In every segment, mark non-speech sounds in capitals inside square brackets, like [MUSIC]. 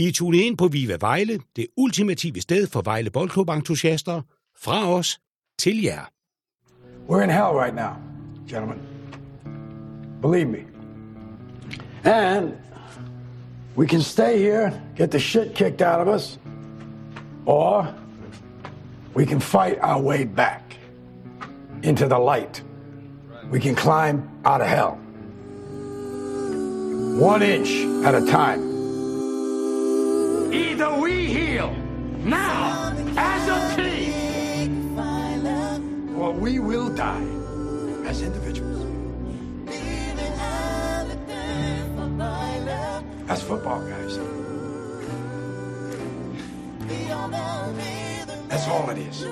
I tunet ind på Viva Vejle, det ultimative sted for Vejle Boldklub-entusiaster. Fra os til jer. We're in hell right now, gentlemen. Believe me. And we can stay here, get the shit kicked out of us, or we can fight our way back into the light. We can climb out of hell. One inch at a time. Either we heal now as a team, or we will die as individuals. That's football, guys. That's all it is.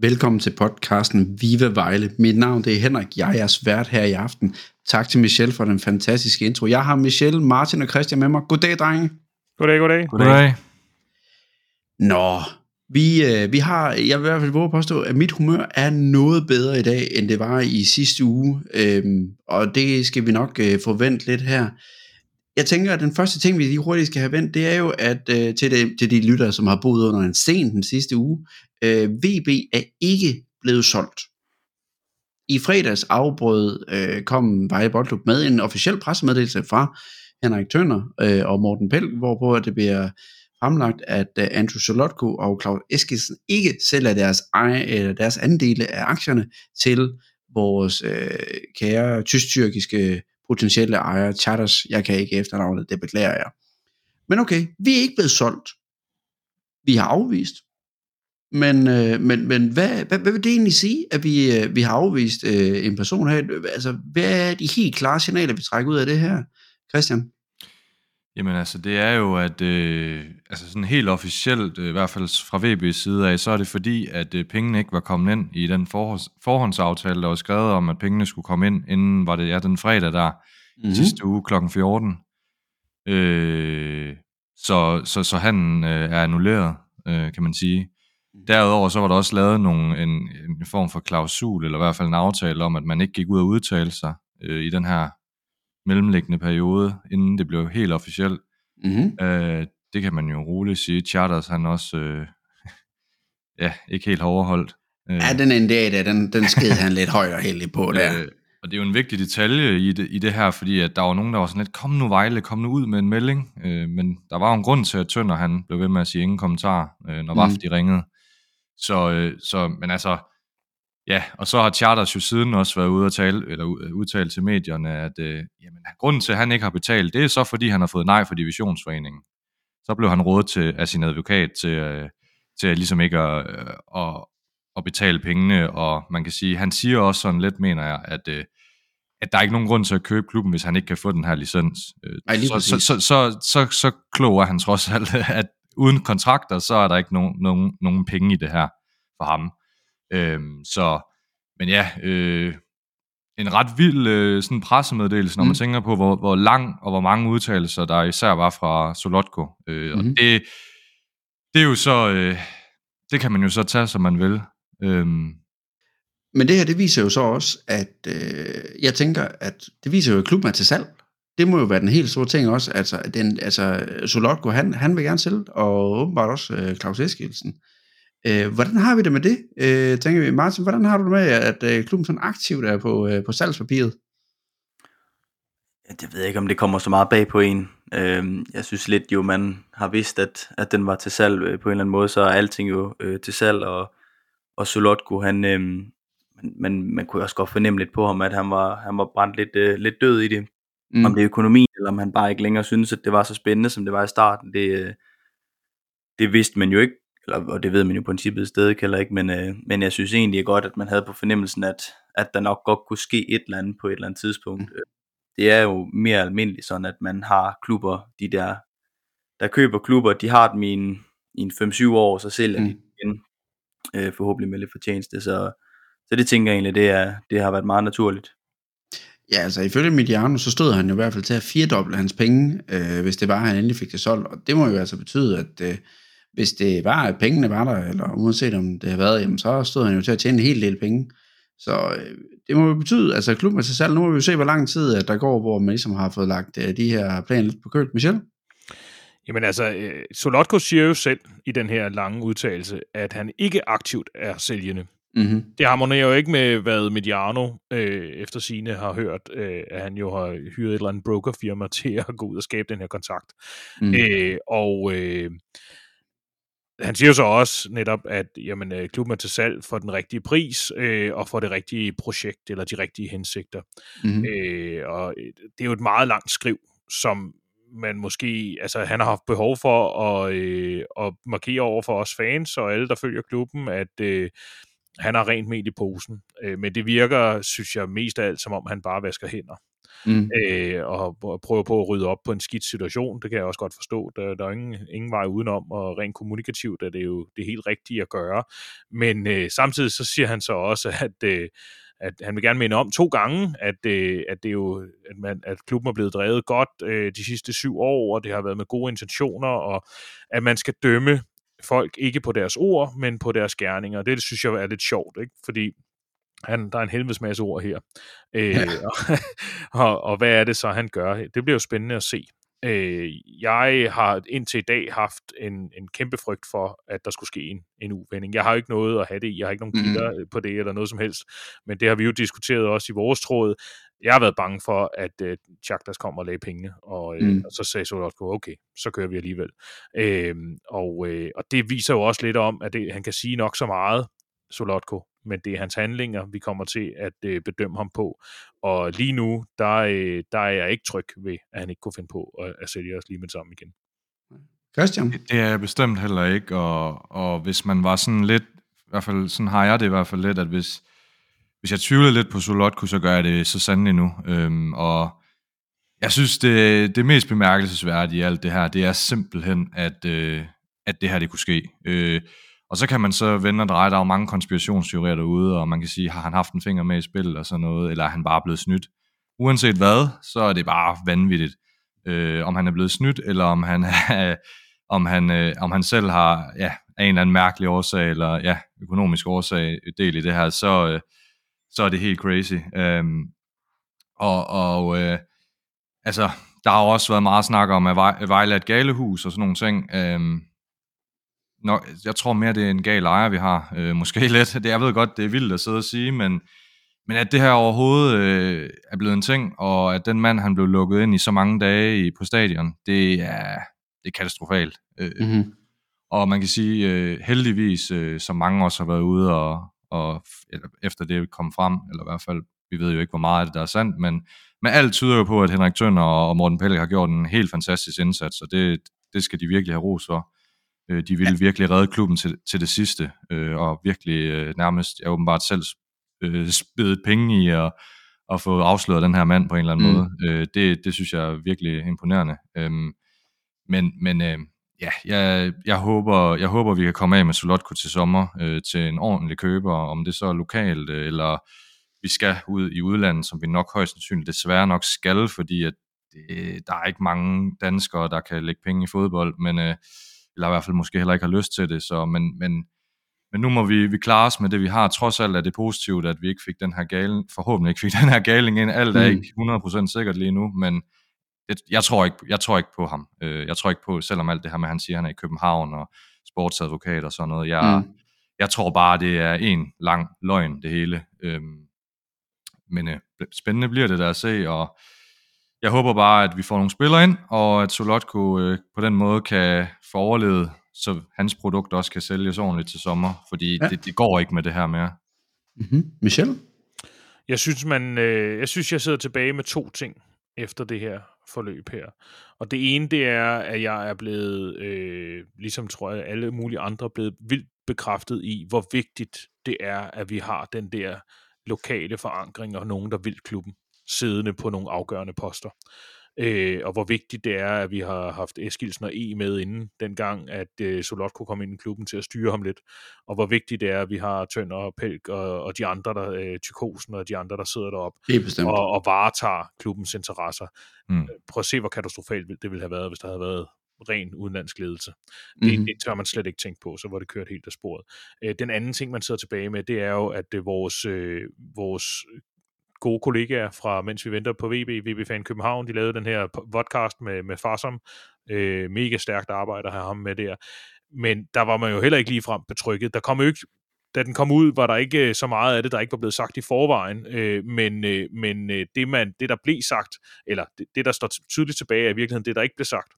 Velkommen til podcasten Viva Vejle. Mit navn det er Henrik, jeg er jeres vært her i aften. Tak til Michelle for den fantastiske intro. Jeg har Michelle, Martin og Christian med mig. Goddag, drenge. Goddag, goddag. Goddag. Nå, vi, øh, vi har, jeg vil i hvert fald våge at påstå, at mit humør er noget bedre i dag, end det var i sidste uge. Øhm, og det skal vi nok øh, forvente lidt her. Jeg tænker, at den første ting, vi lige hurtigt skal have vendt, det er jo, at øh, til, det, til de lyttere, som har boet under en sten den sidste uge, øh, VB er ikke blevet solgt. I fredags afbrød øh, kom Vejle Boldklub med en officiel pressemeddelelse fra Henrik Tønder øh, og Morten Pell, hvorpå det bliver fremlagt, at uh, Andrew Solotko og Claus Eskilsen ikke sælger deres, eje, eller deres andele af aktierne til vores øh, kære tysk-tyrkiske potentielle ejer, Charters. Jeg kan ikke efternavnet, det beklager jeg. Men okay, vi er ikke blevet solgt. Vi har afvist. Men, øh, men, men hvad, hvad, hvad vil det egentlig sige, at vi, øh, vi har afvist øh, en person her? Altså, hvad er de helt klare signaler, vi trækker ud af det her, Christian? Jamen altså, det er jo, at øh, altså sådan helt officielt, øh, i hvert fald fra VB's side af, så er det fordi, at øh, pengene ikke var kommet ind i den forhånds, forhåndsaftale, der var skrevet om, at pengene skulle komme ind, inden var det ja, den fredag der, mm-hmm. sidste uge kl. 14. Øh, så, så, så han øh, er annulleret, øh, kan man sige. Derudover så var der også lavet nogle, en, en form for klausul, eller i hvert fald en aftale om, at man ikke gik ud og udtale sig øh, i den her mellemliggende periode, inden det blev helt officielt. Mm-hmm. Øh, det kan man jo roligt sige. Charters han også øh, [LAUGHS] ja, ikke helt har overholdt. Øh, Ja, den NDA der, den, den sked han lidt højt og heldig på der. øh, og det er jo en vigtig detalje i det, i det her, fordi at der var nogen, der var sådan lidt, kom nu Vejle, kom nu ud med en melding. Øh, men der var jo en grund til, at Tønder han blev ved med at sige ingen kommentar, øh, når Mm. VAF de ringede. Så, øh, så, men altså, ja, og så har Charters jo siden også været ude og tale, eller u- udtalt til medierne, at øh, jamen, grunden til, at han ikke har betalt, det er så, fordi han har fået nej fra divisionsforeningen. Så blev han rådet til, af sin advokat til, øh, til ligesom ikke at, øh, at, at betale pengene, og man kan sige, han siger også sådan lidt, mener jeg, at, øh, at der er ikke nogen grund til at købe klubben, hvis han ikke kan få den her licens. Øh, lige så, så, så, så, så, så klog er han trods alt, [LAUGHS] at uden kontrakter, så er der ikke nogen, nogen, nogen penge i det her for ham. Øhm, så, men ja, øh, en ret vild øh, sådan pressemeddelelse, når mm. Man tænker på, hvor, hvor lang og hvor mange udtalelser, der især var fra Solotko. Øh, mm. Og Mhm. det, det er jo så, øh, det kan man jo så tage, som man vil. Øhm, Men det her, det viser jo så også, at øh, jeg tænker, at det viser jo, at klubben er til salg. Det må jo være den helt store ting også. Altså, den, altså Solotko, han, han vil gerne sælge, og åbenbart også øh, Claus Eskilsen. Øh, hvordan har vi det med det? Øh, tænker vi, Martin, hvordan har du det med, at øh, klubben sådan aktivt er på, øh, på salgspapiret? Jeg det ved jeg ikke, om det kommer så meget bag på en. Øh, jeg synes lidt jo, man har vidst, at, at den var til salg øh, på en eller anden måde, så er alting jo øh, til salg, og, og Solotko, han, øh, man, man, man kunne også godt fornemme lidt på ham, at han var, han var brændt lidt, øh, lidt død i det. Mm. Om det er økonomien, eller om han bare ikke længere synes, at det var så spændende, som det var i starten, det, øh, det vidste man jo ikke, eller, og det ved man jo i princippet stadig heller ikke, men, øh, men jeg synes egentlig godt, at man havde på fornemmelsen, at, at der nok godt kunne ske et eller andet på et eller andet tidspunkt. Mm. Det er jo mere almindeligt sådan, at man har klubber, de der, der køber klubber, de har dem i en, i en 5-7 år, så sælger mm. de igen, øh, forhåbentlig med lidt fortjeneste, så, så det tænker jeg egentlig, det, er, det har været meget naturligt. Ja, altså ifølge Mediano, så stod han jo i hvert fald til at firedoble hans penge, øh, hvis det var, at han endelig fik det solgt. Og det må jo altså betyde, at øh, hvis det var, at pengene var der, eller uanset om det har været, jamen, så stod han jo til at tjene en hel del penge. Så øh, det må jo betyde, altså klubben til salg, nu må vi jo se, hvor lang tid at der går, hvor man ligesom har fået lagt øh, de her planer lidt på køl. Michel? Jamen altså, øh, Solotko siger jo selv i den her lange udtalelse, at han ikke aktivt er sælgende. Mm-hmm. Det harmonerer jo ikke med, hvad Mediano øh, efter sine har hørt, øh, at han jo har hyret et eller andet brokerfirma [LAUGHS] til at gå ud og skabe den her kontakt. Mm. Øh, og øh, han siger jo så også netop, at jamen, øh, klubben er til salg for den rigtige pris øh, og for det rigtige projekt eller de rigtige hensigter. Mm-hmm. Øh, og øh, det er jo et meget langt skriv, som man måske, altså han har haft behov for at, øh, at markere over for os fans og alle, der følger klubben, at øh, han har rent mel i posen. Øh, men det virker, synes jeg, mest af alt, som om han bare vasker hænder. Mm. Øh, og, og prøver på at rydde op på en skidt situation. Det kan jeg også godt forstå. Der, der er ingen, ingen vej udenom, og rent kommunikativt er det jo det helt rigtige at gøre. Men øh, samtidig så siger han så også, at, øh, at han vil gerne minde om to gange, at, øh, at det er jo, at, man, at klubben er blevet drevet godt øh, de sidste syv år, og det har været med gode intentioner, og at man skal dømme folk ikke på deres ord, men på deres gerninger. Det synes jeg er lidt sjovt, ikke? fordi han, der er en helvedes masse ord her. Øh, Ja. og, [LAUGHS] og, og hvad er det så, han gør? Det bliver jo spændende at se. Øh, jeg har indtil i dag haft en, en kæmpe frygt for, at der skulle ske en, en uvending. Jeg har jo ikke noget at have det i. Jeg har ikke nogen kilder på det eller noget som helst. Men det har vi jo diskuteret også i vores tråd. Jeg har været bange for, at øh, Chaktas kommer og lagde pengene, og, øh, Mm. og så sagde Solotko, okay, så kører vi alligevel. Øh, og, øh, og det viser jo også lidt om, at det, han kan sige nok så meget, Solotko, men det er hans handlinger, vi kommer til at øh, bedømme ham på. Og lige nu, der, øh, der er jeg ikke tryg ved, at han ikke kunne finde på at, at sælge os lige med det samme igen. Christian? Det det er jeg bestemt heller ikke, og, og hvis man var sådan lidt, i hvert fald sådan har jeg det i hvert fald lidt, at hvis, hvis jeg tvivler lidt på Solotko, så gør jeg det så sandelig nu. Øhm, og jeg synes, det, det mest bemærkelsesværdige i alt det her, det er simpelthen, at, øh, at det her det kunne ske. Øh, og så kan man så vende og dreje, der er jo mange konspirationsteorier derude, og man kan sige, har han haft en finger med i spil og sådan noget, eller er han bare blevet snydt? Uanset hvad, så er det bare vanvittigt. Øh, om han er blevet snydt, eller om han er, [LAUGHS] om han, øh, om han selv har ja, af en eller anden mærkelig årsag, eller ja, økonomisk årsag øh, del i det her, så, øh, så er det helt crazy. Øhm, og og øh, altså, der har også været meget snak om, at Vejle er et galehus og sådan nogle ting. Øh, nå, jeg tror mere, det er en gal ejer, vi har. Øh, [LAUGHS] måske lidt. Det, jeg ved godt, det er vildt at sidde og sige, men, men at det her overhovedet øh, er blevet en ting, og at den mand, han blev lukket ind i så mange dage i, på stadion, det er, det er katastrofalt. Øh, Mm-hmm. og man kan sige, øh, heldigvis, øh, som mange også har været ude og, og efter det kom frem, eller i hvert fald, vi ved jo ikke, hvor meget af det der er sandt, men, men alt tyder jo på, at Henrik Tønder og Morten Pelle har gjort en helt fantastisk indsats, og det, det skal de virkelig have ros for. Øh, de ville virkelig redde klubben til, til det sidste, øh, og virkelig øh, nærmest, jeg åbenbart selv øh, spidet penge i at, at få afsløret den her mand på en eller anden Mm. måde. Øh, det, det synes jeg er virkelig imponerende. Øhm, men men øh, ja, jeg, jeg, håber, jeg håber, vi kan komme af med Solotko til sommer øh, til en ordentlig køber, om det så er lokalt, øh, eller vi skal ud i udlandet, som vi nok højst sandsynligt desværre nok skal, fordi at det, der er ikke mange danskere, der kan lægge penge i fodbold, men, øh, eller i hvert fald måske heller ikke har lyst til det, så, men, men, men nu må vi, vi klare os med det, vi har. Trods alt er det positivt, at vi ikke fik den her gale, forhåbentlig ikke fik den her galing ind. Alt er Mm. ikke 100% sikkert lige nu, men det, jeg, tror ikke, jeg tror ikke på ham. Øh, Jeg tror ikke på, selvom alt det her med, at han siger, at han er i København og sportsadvokat og sådan noget. Jeg, Mm. jeg tror bare, det er en lang løgn, det hele. Øhm, Men øh, spændende bliver det der at se, og jeg håber bare, at vi får nogle spillere ind, og at Solotko øh, på den måde kan få overlevet, så hans produkt også kan sælges ordentligt til sommer, fordi Ja. det, det går ikke med det her mere. Mm-hmm. Michel? Jeg synes, man, øh, jeg synes, jeg sidder tilbage med to ting efter det her forløb her. Og det ene, det er, at jeg er blevet, øh, ligesom tror jeg, alle mulige andre, blevet vildt bekræftet i, hvor vigtigt det er, at vi har den der lokale forankring og nogen, der vil klubben, siddende på nogle afgørende poster. Øh, og hvor vigtigt det er, at vi har haft Eskilsen og E med inden dengang, at øh, Solotko kom ind i klubben til at styre ham lidt. Og hvor vigtigt det er, at vi har Tønder og Pelk og, og de andre, der, øh, Tykosen og de andre, der sidder deroppe og, og varetager klubbens interesser. Mm. Prøv at se, hvor katastrofalt det ville have været, hvis der havde været ren udenlandsk ledelse. Det, Mhm. det tør man slet ikke tænke på, så var det kørt helt af sporet. Øh, den anden ting, man sidder tilbage med, det er jo, at øh, vores, øh, vores gode kollegaer fra Mens vi venter på VB, VB Fan København, de lavede den her po- podcast med, med Farsom. Øh, mega stærkt arbejde at have ham med der. Men der var man jo heller ikke lige frem betrykket. Der kom jo ikke da den kom ud, var der ikke øh, så meget af det, der ikke var blevet sagt i forvejen, øh, men, øh, men øh, det, man, det, der blev sagt, eller det, det, der står tydeligt tilbage, er i virkeligheden det, der ikke blev sagt.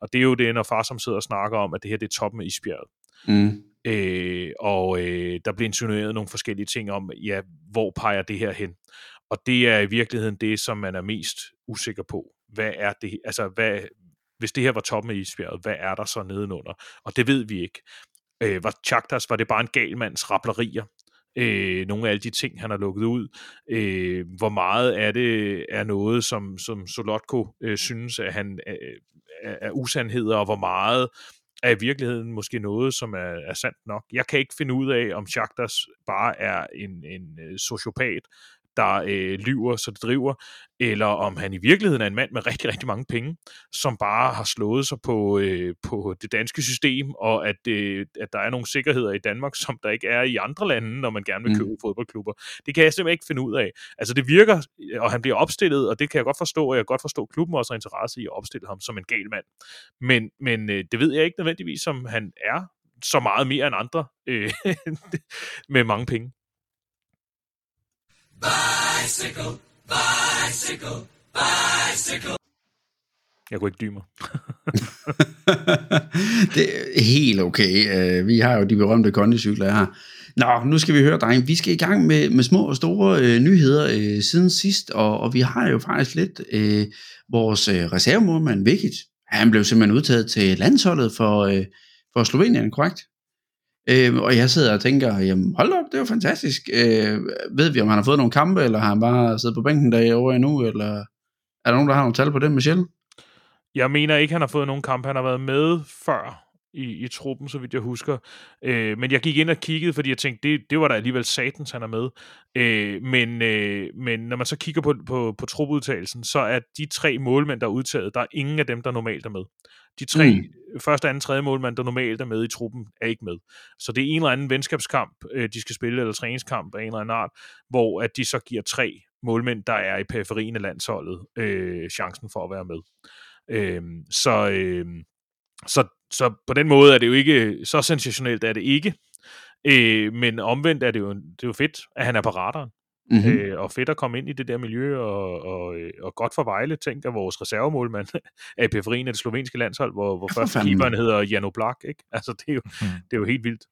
Og det er jo det, når far som sidder og snakker om, at det her det er toppen af isbjerget. Mm. Øh, og øh, der bliver insinueret nogle forskellige ting om, ja, hvor peger det her hen? Og det er i virkeligheden det, som man er mest usikker på. Hvad er det, altså hvad, hvis det her var toppen af isbjerget, hvad er der så nedenunder? Og det ved vi ikke. Øh, var Chaktas, var det bare en gal mands rapplerier? Øh, nogle af alle de ting, han har lukket ud. Øh, hvor meget er det er noget, som, som Solotko øh, synes, at han øh, er, er usandheder, og hvor meget er i virkeligheden måske noget, som er, er sandt nok. Jeg kan ikke finde ud af, om Shakhtas bare er en, en øh, sociopat, der øh, lyver, så det driver, eller om han i virkeligheden er en mand med rigtig, rigtig mange penge, som bare har slået sig på, øh, på det danske system, og at, øh, at der er nogle sikkerheder i Danmark, [LAUGHS] som der ikke er i andre lande, når man gerne vil Mm. købe fodboldklubber. Det kan jeg simpelthen ikke finde ud af. Altså det virker, og han bliver opstillet, og det kan jeg godt forstå, og jeg kan godt forstå, at klubben også har interesse i at opstille ham som en gal mand. Men, men øh, det ved jeg ikke nødvendigvis, om han er så meget mere end andre øh, [LAUGHS] med mange penge. Jeg kunne ikke mig. [LAUGHS] det er helt okay. Øh, Vi har jo de berømte kondicykler her. Nå, nu skal vi høre, dreng. Vi skal i gang med, med små og store øh, nyheder øh, siden sidst, og, og vi har jo faktisk lidt øh, vores øh, reservemålmand, Vikic. Han blev simpelthen udtaget til landsholdet for, øh, for Slovenien, korrekt? Øh, og jeg sidder og tænker, jamen hold op, det var fantastisk. Øh, ved vi, om han har fået nogle kampe, eller har han bare siddet på bænken derovre endnu, eller er der nogen, der har nogle tal på det, Michelle? Jeg mener ikke, han har fået nogen kampe. Han har været med før i, i truppen, så vidt jeg husker. Øh, men jeg gik ind og kiggede, fordi jeg tænkte, det, det var da alligevel satans, han er med. Øh, men, øh, men når man så kigger på, på, på trupudtagelsen, så er de tre målmænd, der er udtaget, der er ingen af dem, der normalt er med. De tre, Mm. første, anden, tredje målmand, der normalt er med i truppen, er ikke med. Så det er en eller anden venskabskamp, øh, de skal spille, eller træningskamp af en eller anden art, hvor at de så giver tre målmænd, der er i periferien af landsholdet, øh, chancen for at være med. Øh, så, øh, så, så på den måde er det jo ikke, så sensationelt er det ikke, øh, men omvendt er det, jo, det er jo fedt, at han er på radaren. Mm-hmm. Mm. Øh, og fedt at komme ind i det der miljø, og, og, øh, og godt for Vejle, tænker vores reservemålmand [LAUGHS] er i periferien af det slovenske landshold, hvor, hvor Ja, for først fanden. keeperen hedder Jano Blak, ikke? [LAUGHS] Altså, det er, jo, Mm. det er jo helt vildt.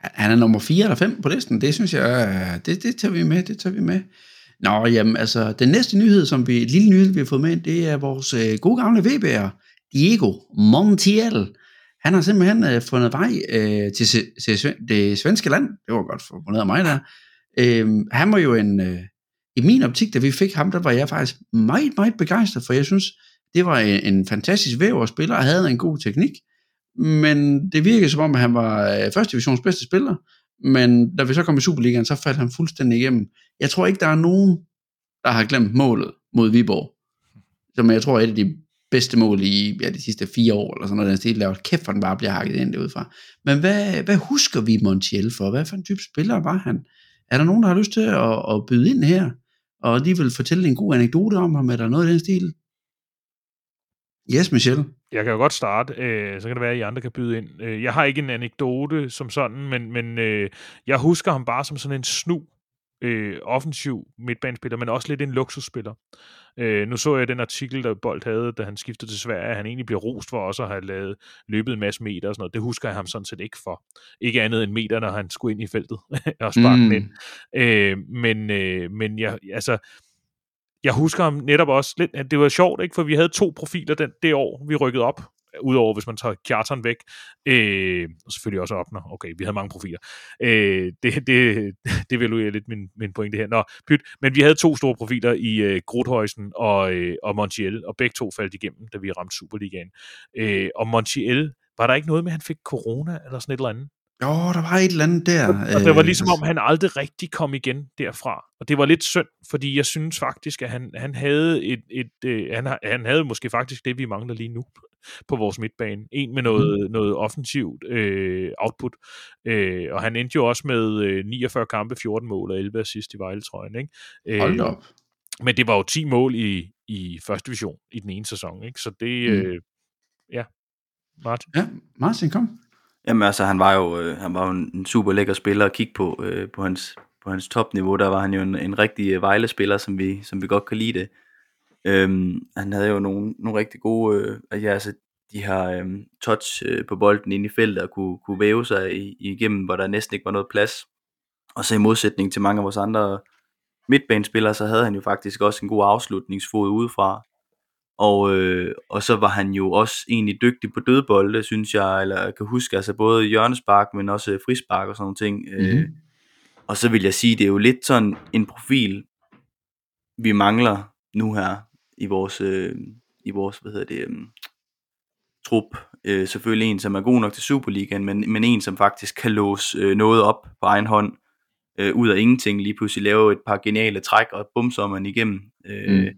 Han er nummer 4 eller 5 på listen. Det synes jeg, øh, det, det tager vi med, det tager vi med. Nå, jamen, altså, den næste nyhed, som vi, lille nyhed, vi har fået med ind, det er vores øh, gode gamle VB'er, Diego Montiel. Han har simpelthen øh, fundet vej øh, til, se- sve- det svenske land. Det var godt formuleret af mig der. Øh, han var jo en, øh, i min optik, da vi fik ham, der var jeg faktisk meget, meget begejstret, for jeg synes, det var en, en fantastisk væverspiller, og havde en god teknik. Men det virkede som om, at han var øh, første divisions bedste spiller. Men da vi så kom i Superligaen, så faldt han fuldstændig igennem. Jeg tror ikke, der er nogen, der har glemt målet mod Viborg. Som jeg tror er et af de bedste mål i ja, de sidste fire år, eller sådan noget, den stil, lavet kæft, for den bare bliver hakket ind derudfra. Men hvad, hvad husker vi Montiel for? Hvad for en type spiller var han? Er der nogen, der har lyst til at, at byde ind her, og lige vil fortælle en god anekdote om ham, eller noget i den stil? Yes, Michel. Jeg kan jo godt starte, øh, så kan det være, at I andre kan byde ind. Øh, jeg har ikke en anekdote som sådan, men, men øh, jeg husker ham bare som sådan en snu, øh, offensiv midtbanespiller, men også lidt en luksusspiller. Øh, nu så jeg den artikel, der Bold havde, da han skiftede til Sverige, at han egentlig blev rost for også at have lavet, løbet en masse meter og sådan noget. Det husker jeg ham sådan set ikke for. Ikke andet end meter, når han skulle ind i feltet [LAUGHS] og sparke mm. Ind. Øh, men, øh, men jeg, altså, jeg husker ham netop også lidt, at det var sjovt, ikke? for vi havde to profiler den, det år, vi rykkede op, udover hvis man tager Kjartan væk, øh, og selvfølgelig også Opner, okay, vi havde mange profiler. Øh, det, det, [LAUGHS] det evaluerer lidt min, min pointe her. Nå, pyt. Men vi havde to store profiler i øh, Grothøjsen og, øh, og Montiel, og begge to faldt igennem, da vi ramte Superligaen. Øh, og Montiel, var der ikke noget med, at han fik corona, eller sådan et eller andet? Jo, der var et eller andet der. Og det var øh, ligesom om, han aldrig rigtig kom igen derfra. Og det var lidt synd, fordi jeg synes faktisk, at han, han havde et, et øh, han, han havde måske faktisk det, vi mangler lige nu. På vores midtbane. En med noget, mm. noget offensivt øh, output. Øh, og han endte jo også med øh, 49 kampe, 14 mål og 11 assist i Vejle-trøjen. Ikke? Øh, Hold op. Men det var jo 10 mål i, i første division i den ene sæson. Ikke? Så det, mm. øh, ja, Martin. Ja, Martin, kom. Jamen altså, han var jo, øh, han var jo en super lækker spiller at kigge på, øh, på hans, på hans topniveau. Der var han jo en, en rigtig øh, Vejle-spiller, som vi, som vi godt kan lide det. Øhm, han havde jo nogle, nogle rigtig gode, øh, ja, altså de her øh, touch øh, på bolden ind i feltet og kunne, kunne væve sig i, igennem, hvor der næsten ikke var noget plads. Og så i modsætning til mange af vores andre midtbanespillere, så havde han jo faktisk også en god afslutningsfod udefra. Og, øh, og så var han jo også egentlig dygtig på dødbolde, synes jeg, eller jeg kan huske, altså både hjørnespark, men også frispark og sådan nogle ting. Mm-hmm. Øh, og så vil jeg sige, det er jo lidt sådan en profil, vi mangler nu her i vores, øh, i vores hvad hedder det, øh, trup. Øh, selvfølgelig en, som er god nok til Superligaen, men, men en, som faktisk kan låse øh, noget op på egen hånd, øh, ud af ingenting, lige pludselig lave et par geniale træk, og bumser man igennem. Øh, mm.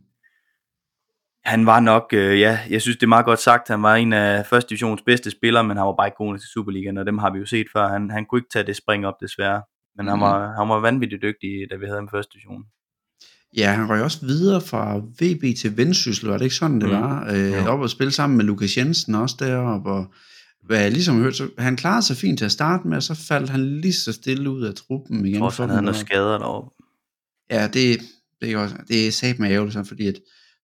Han var nok, øh, ja, jeg synes det er meget godt sagt, han var en af første divisions bedste spillere, men han var bare ikke god nok til Superligaen, og dem har vi jo set før. Han, han kunne ikke tage det spring op desværre, men mm. han, var, han var vanvittigt dygtig, da vi havde ham i første division. Ja, han røg også videre fra VB til Vendsyssel, var det ikke sådan, det mm. var? Øh, ja. op og spille sammen med Lukas Jensen også deroppe, og hvad jeg ligesom har hørt, så han klarede sig fint til at starte med, og så faldt han lige så stille ud af truppen igen. Jeg tror, han havde noget skader deroppe. Ja, det, det er, også, det er sat med ærgerligt, fordi at,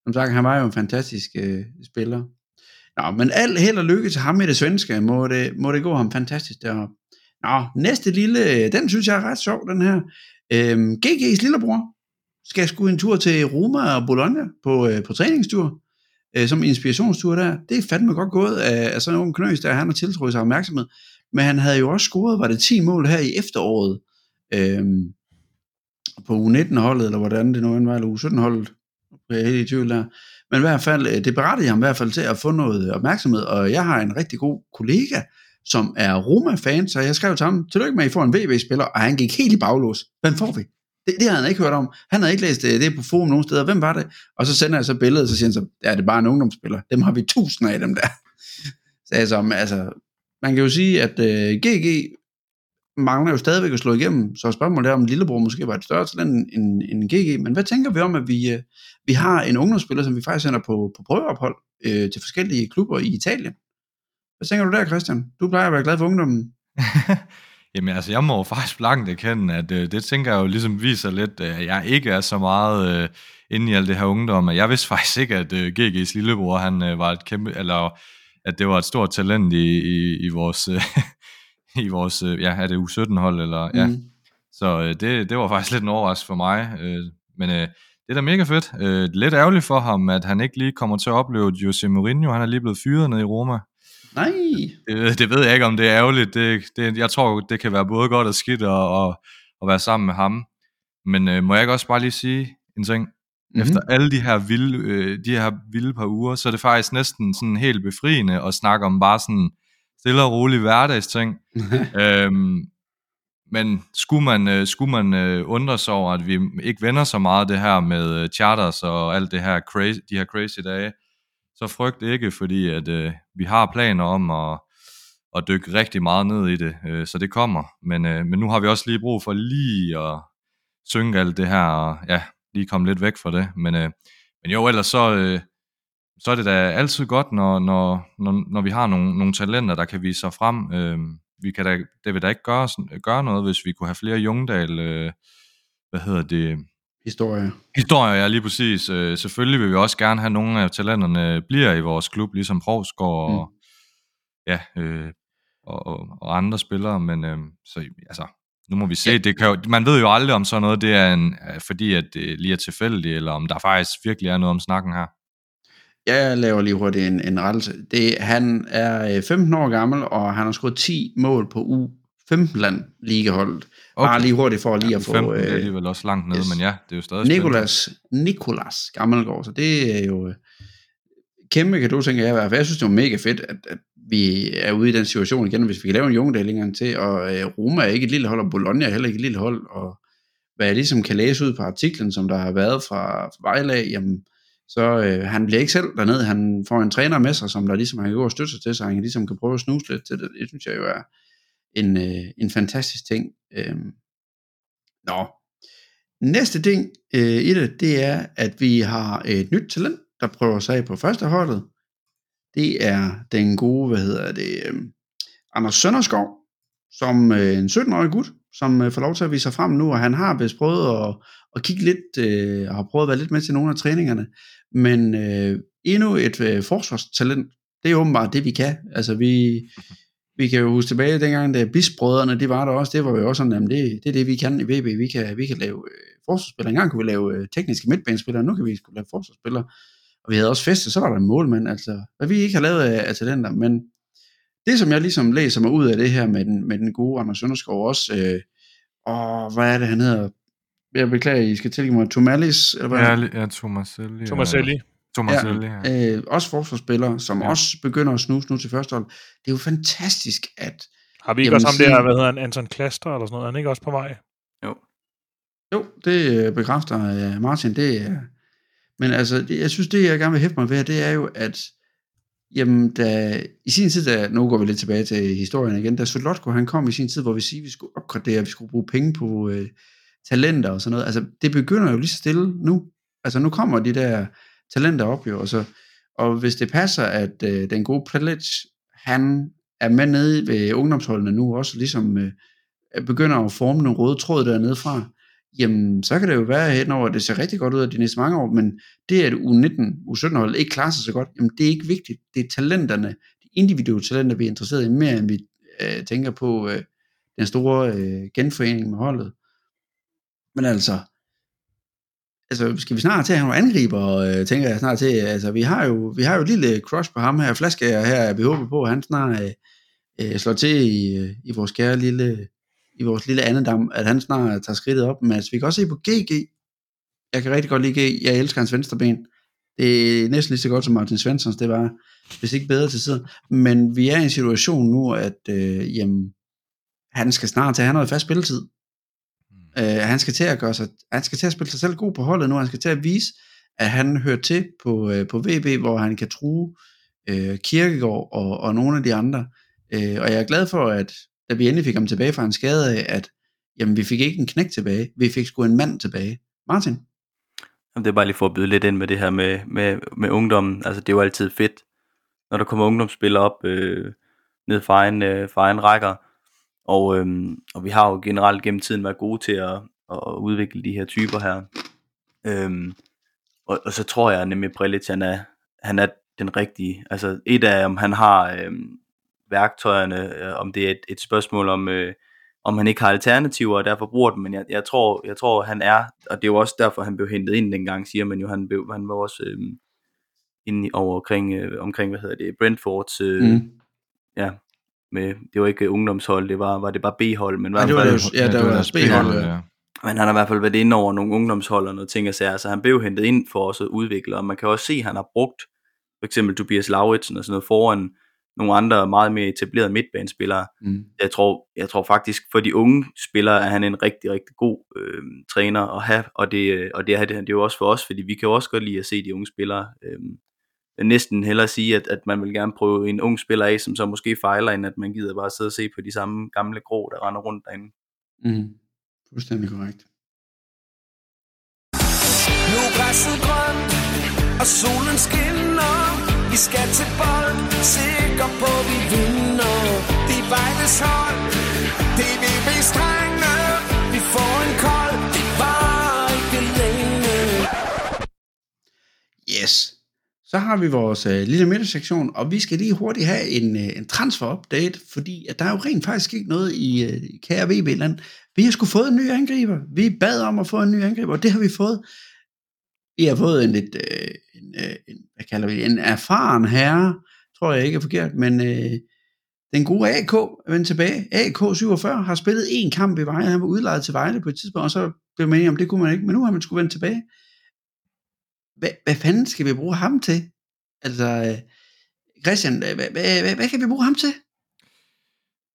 som sagt, han var jo en fantastisk øh, spiller. Nå, men alt held og lykke til ham i det svenske, må det, må det gå ham fantastisk deroppe. Nå, næste lille, den synes jeg er ret sjov, den her. Øhm, GG's lillebror, skal sgu en tur til Roma og Bologna på, øh, på træningstur, øh, som inspirationstur der. Det er fandme godt gået af, af sådan en knøs, der han har tiltrukket sig opmærksomhed. Men han havde jo også scoret, var det 10 mål her i efteråret, øh, på U19-holdet, eller hvordan det nu end var, eller U17-holdet, jeg er helt i tvivl der. Men i hvert fald, øh, det berettede ham i hvert fald til at få noget opmærksomhed, og jeg har en rigtig god kollega, som er Roma-fan, så jeg skrev til ham, tillykke med, at I får en VB-spiller, og han gik helt i baglås. Hvem får vi? Det, det havde han ikke hørt om. Han havde ikke læst øh, det, det på forum nogen steder. Hvem var det? Og så sender jeg så billedet, og så siger han så, ja, det er bare en ungdomsspiller. Dem har vi tusind af dem der. [LAUGHS] Så altså, altså man kan jo sige, at uh, øh, GG mangler jo stadigvæk at slå igennem, så spørgsmålet er, om Lillebror måske var et større talent end, end GG, men hvad tænker vi om, at vi, uh, vi har en ungdomsspiller, som vi faktisk sender på, på prøveophold uh, til forskellige klubber i Italien? Hvad tænker du der, Christian? Du plejer at være glad for ungdommen. [LAUGHS] Jamen altså, jeg må jo faktisk blankt erkende, at øh, det tænker jeg jo ligesom viser lidt, øh, at jeg ikke er så meget øh, inde i alt det her ungdom. Jeg vidste faktisk ikke, at øh, GG's lillebror, han øh, var et kæmpe, eller at det var et stort talent i, i, i vores, øh, [LAUGHS] i vores, øh, ja, er det U17-hold, eller, mm. ja. Så øh, det, det var faktisk lidt en overraskelse for mig. Øh, men øh, det er da mega fedt. Øh, lidt ærgerligt for ham, at han ikke lige kommer til at opleve Jose Mourinho. Han er lige blevet fyret ned i Roma. Nej. Det, det ved jeg ikke, om det er ærgerligt. Det, det, jeg tror, det kan være både godt og skidt at, at, at være sammen med ham. Men øh, må jeg ikke også bare lige sige en ting? Mm-hmm. Efter alle de her vilde, øh, de her vilde par uger, så er det faktisk næsten sådan helt befriende at snakke om bare sådan stille og rolig hverdagsting. [LAUGHS] øhm, men skulle man, øh, skulle man øh, undre sig over, at vi ikke vender så meget det her med øh, charters og alt det her crazy, de her crazy dage, så frygt ikke, fordi at øh, vi har planer om at, at dykke rigtig meget ned i det, øh, så det kommer. Men, øh, men nu har vi også lige brug for lige at synge alt det her, og ja, lige komme lidt væk fra det. Men, øh, men jo, ellers så, øh, så er det da altid godt, når, når, når, når vi har nogle, nogle talenter, der kan vise sig frem. Øh, vi kan da, det vil da ikke gøre, gøre noget, hvis vi kunne have flere Jungdal, øh, hvad hedder det, Historie. Historie, ja, lige præcis. Øh, selvfølgelig vil vi også gerne have nogle af talenterne bliver i vores klub, ligesom Provsgaard og, mm. ja, øh, og, og, og andre spillere, men øh, så, altså, nu må vi se. Ja. Det kan jo, man ved jo aldrig, om sådan noget det er en, fordi, at det lige er tilfældigt, eller om der faktisk virkelig er noget om snakken her. Jeg laver lige hurtigt en, en rettelse. Det, han er 15 øh, år gammel, og han har scoret 10 mål på u 15 land ligeholdet. Okay. Bare lige hurtigt for lige ja, at få... 15 øh, er alligevel også langt nede, yes. men ja, det er jo stadig Nikolas, Nikolas Gammelgaard, så det er jo øh, kæmpe kan du tænker jeg i hvert fald. Jeg synes, det var mega fedt, at, at vi er ude i den situation igen, hvis vi kan lave en jungdel til, og øh, Roma er ikke et lille hold, og Bologna er heller ikke et lille hold, og hvad jeg ligesom kan læse ud på artiklen, som der har været fra, fra Vejlag, jamen, Så øh, han bliver ikke selv dernede, han får en træner med sig, som der ligesom han kan gå og støtte sig til, så han kan ligesom kan prøve at snuse lidt til det. Det synes jeg jo er en, øh, en fantastisk ting. Øh, nå, næste ting øh, i det, det er, at vi har et nyt talent, der prøver sig af på første holdet. Det er den gode, hvad hedder det, øh, Anders Sønderskov, som øh, en 17-årig gut, som øh, får lov til at vise sig frem nu, og han har vist prøvet at, at kigge lidt, øh, og har prøvet at være lidt med til nogle af træningerne, men øh, endnu et øh, forsvarstalent, det er åbenbart det, vi kan. Altså vi, vi kan jo huske tilbage dengang, da Bisbrødrene, de var der også, det var jo også sådan, at det, det er det, vi kan i VB, vi kan, vi kan lave øh, forsvarsspillere. Engang kunne vi lave øh, tekniske midtbanespillere, nu kan vi lave forsvarsspillere. Og vi havde også festet, så var der en målmand, altså, hvad vi ikke har lavet af, af talenter, men det, som jeg ligesom læser mig ud af det her med den, med den gode Anders Sønderskov også, øh, og hvad er det, han hedder? Jeg beklager, I skal tilgive mig. Tomalis? Eller hvad? Ja, ja Tomaselli. Tomaselli. Tomaselli, ja. ja. Øh, også forsvarsspillere, som ja. også begynder at snuse nu til første hold. Det er jo fantastisk, at... Har vi ikke også ham der, hvad hedder han, Anton Klaster eller sådan noget? Er han ikke også på vej? Jo. Jo, det øh, bekræfter uh, Martin. Det er... Men altså, det, jeg synes, det jeg gerne vil hæfte mig ved, det er jo, at Jamen, da, i sin tid, da, nu går vi lidt tilbage til historien igen, da Solotko han kom i sin tid, hvor vi siger, at vi skulle opgradere, vi skulle bruge penge på øh, talenter og sådan noget, altså det begynder jo lige så stille nu. Altså nu kommer de der talenter op jo, og, så, og hvis det passer, at øh, den gode Prelic, han er med nede ved ungdomsholdene nu også, ligesom øh, begynder at forme nogle røde tråd dernede fra, jamen så kan det jo være hen over, at det ser rigtig godt ud af de næste mange år, men det at U19, U17-holdet ikke klarer sig så godt, jamen det er ikke vigtigt. Det er talenterne, de individuelle talenter, vi er interesseret i mere, end vi øh, tænker på øh, den store øh, genforening med holdet. Men altså, altså skal vi snart til at have nogle angriber, øh, tænker jeg snart til, altså vi har jo, vi har jo et lille crush på ham her, flaske her, vi håber på, at han snart øh, øh slår til i, øh, i vores kære lille i vores lille andedam, at han snart tager skridtet op. Men altså, vi kan også se på GG. Jeg kan rigtig godt lide GG. Jeg elsker hans venstre ben. Det er næsten lige så godt som Martin Svenssons, det var, hvis ikke bedre til tiden. Men vi er i en situation nu, at øh, jamen, han skal snart til at have noget fast spilletid. Øh, han skal til at gøre sig, han skal til at spille sig selv god på holdet nu, han skal til at vise, at han hører til på, øh, på VB, hvor han kan true øh, Kirkegaard og, og nogle af de andre. Øh, og jeg er glad for, at da vi endelig fik ham tilbage fra en skade af, at jamen, vi fik ikke en knæk tilbage, vi fik sgu en mand tilbage. Martin? Jamen, det er bare lige for at byde lidt ind med det her med, med, med ungdommen. Altså, det er jo altid fedt, når der kommer ungdomsspillere op øh, ned fra en, øh, fra en rækker. Og, øh, og vi har jo generelt gennem tiden været gode til at, at udvikle de her typer her. Øh, og, og så tror jeg nemlig, Prelic, han er, han er den rigtige. Altså et af, om han har øh, værktøjerne, øh, om det er et, et spørgsmål om, øh, om han ikke har alternativer, og derfor bruger dem, men jeg, jeg, tror, jeg tror, han er, og det er jo også derfor, han blev hentet ind dengang, siger man jo, han, blev, han var også øh, inde over omkring, øh, omkring, hvad hedder det, Brentfords, øh, mm. ja, med, det var ikke ungdomshold, det var, var det bare B-hold, men ja, det var, det, ja, det var, var B-hold, ja. Men han har i hvert fald været inde over nogle ungdomshold og noget ting og sager, så han blev hentet ind for os at udvikle, og man kan også se, at han har brugt for eksempel Tobias Lauritsen og sådan noget foran nogle andre meget mere etablerede midtbanespillere. Mm. Jeg, tror, jeg tror faktisk, for de unge spillere er han en rigtig, rigtig god øh, træner at have, og det, og det, er, det er jo også for os, fordi vi kan jo også godt lide at se de unge spillere. Øh, næsten hellere sige, at, at man vil gerne prøve en ung spiller af, som så måske fejler, end at man gider bare sidde og se på de samme gamle grå, der render rundt derinde. Mm. Fuldstændig korrekt. Nu græsset grønt, og solen skinner vi skal til bold, sikker på vi vinder. Det er Vejles hold, det er VB's drenge. Vi får en kold, det var ikke længe. Yes. Så har vi vores øh, lille midtersektion, og vi skal lige hurtigt have en, øh, en transfer-update, fordi at der er jo rent faktisk ikke noget i øh, kære VB-land. Vi har sgu fået en ny angriber. Vi bad om at få en ny angriber, og det har vi fået. Vi har fået en lidt, øh, en, øh, en, hvad kalder vi en erfaren herre, tror jeg ikke er forkert, men øh, den gode AK er vendt tilbage. AK 47 har spillet en kamp i Vejle, han var udlejet til Vejle på et tidspunkt, og så blev man om, det kunne man ikke, men nu har man skulle vende tilbage. Hvad, hvad fanden skal vi bruge ham til? Altså, Christian, hvad, hvad, hvad, hvad kan vi bruge ham til?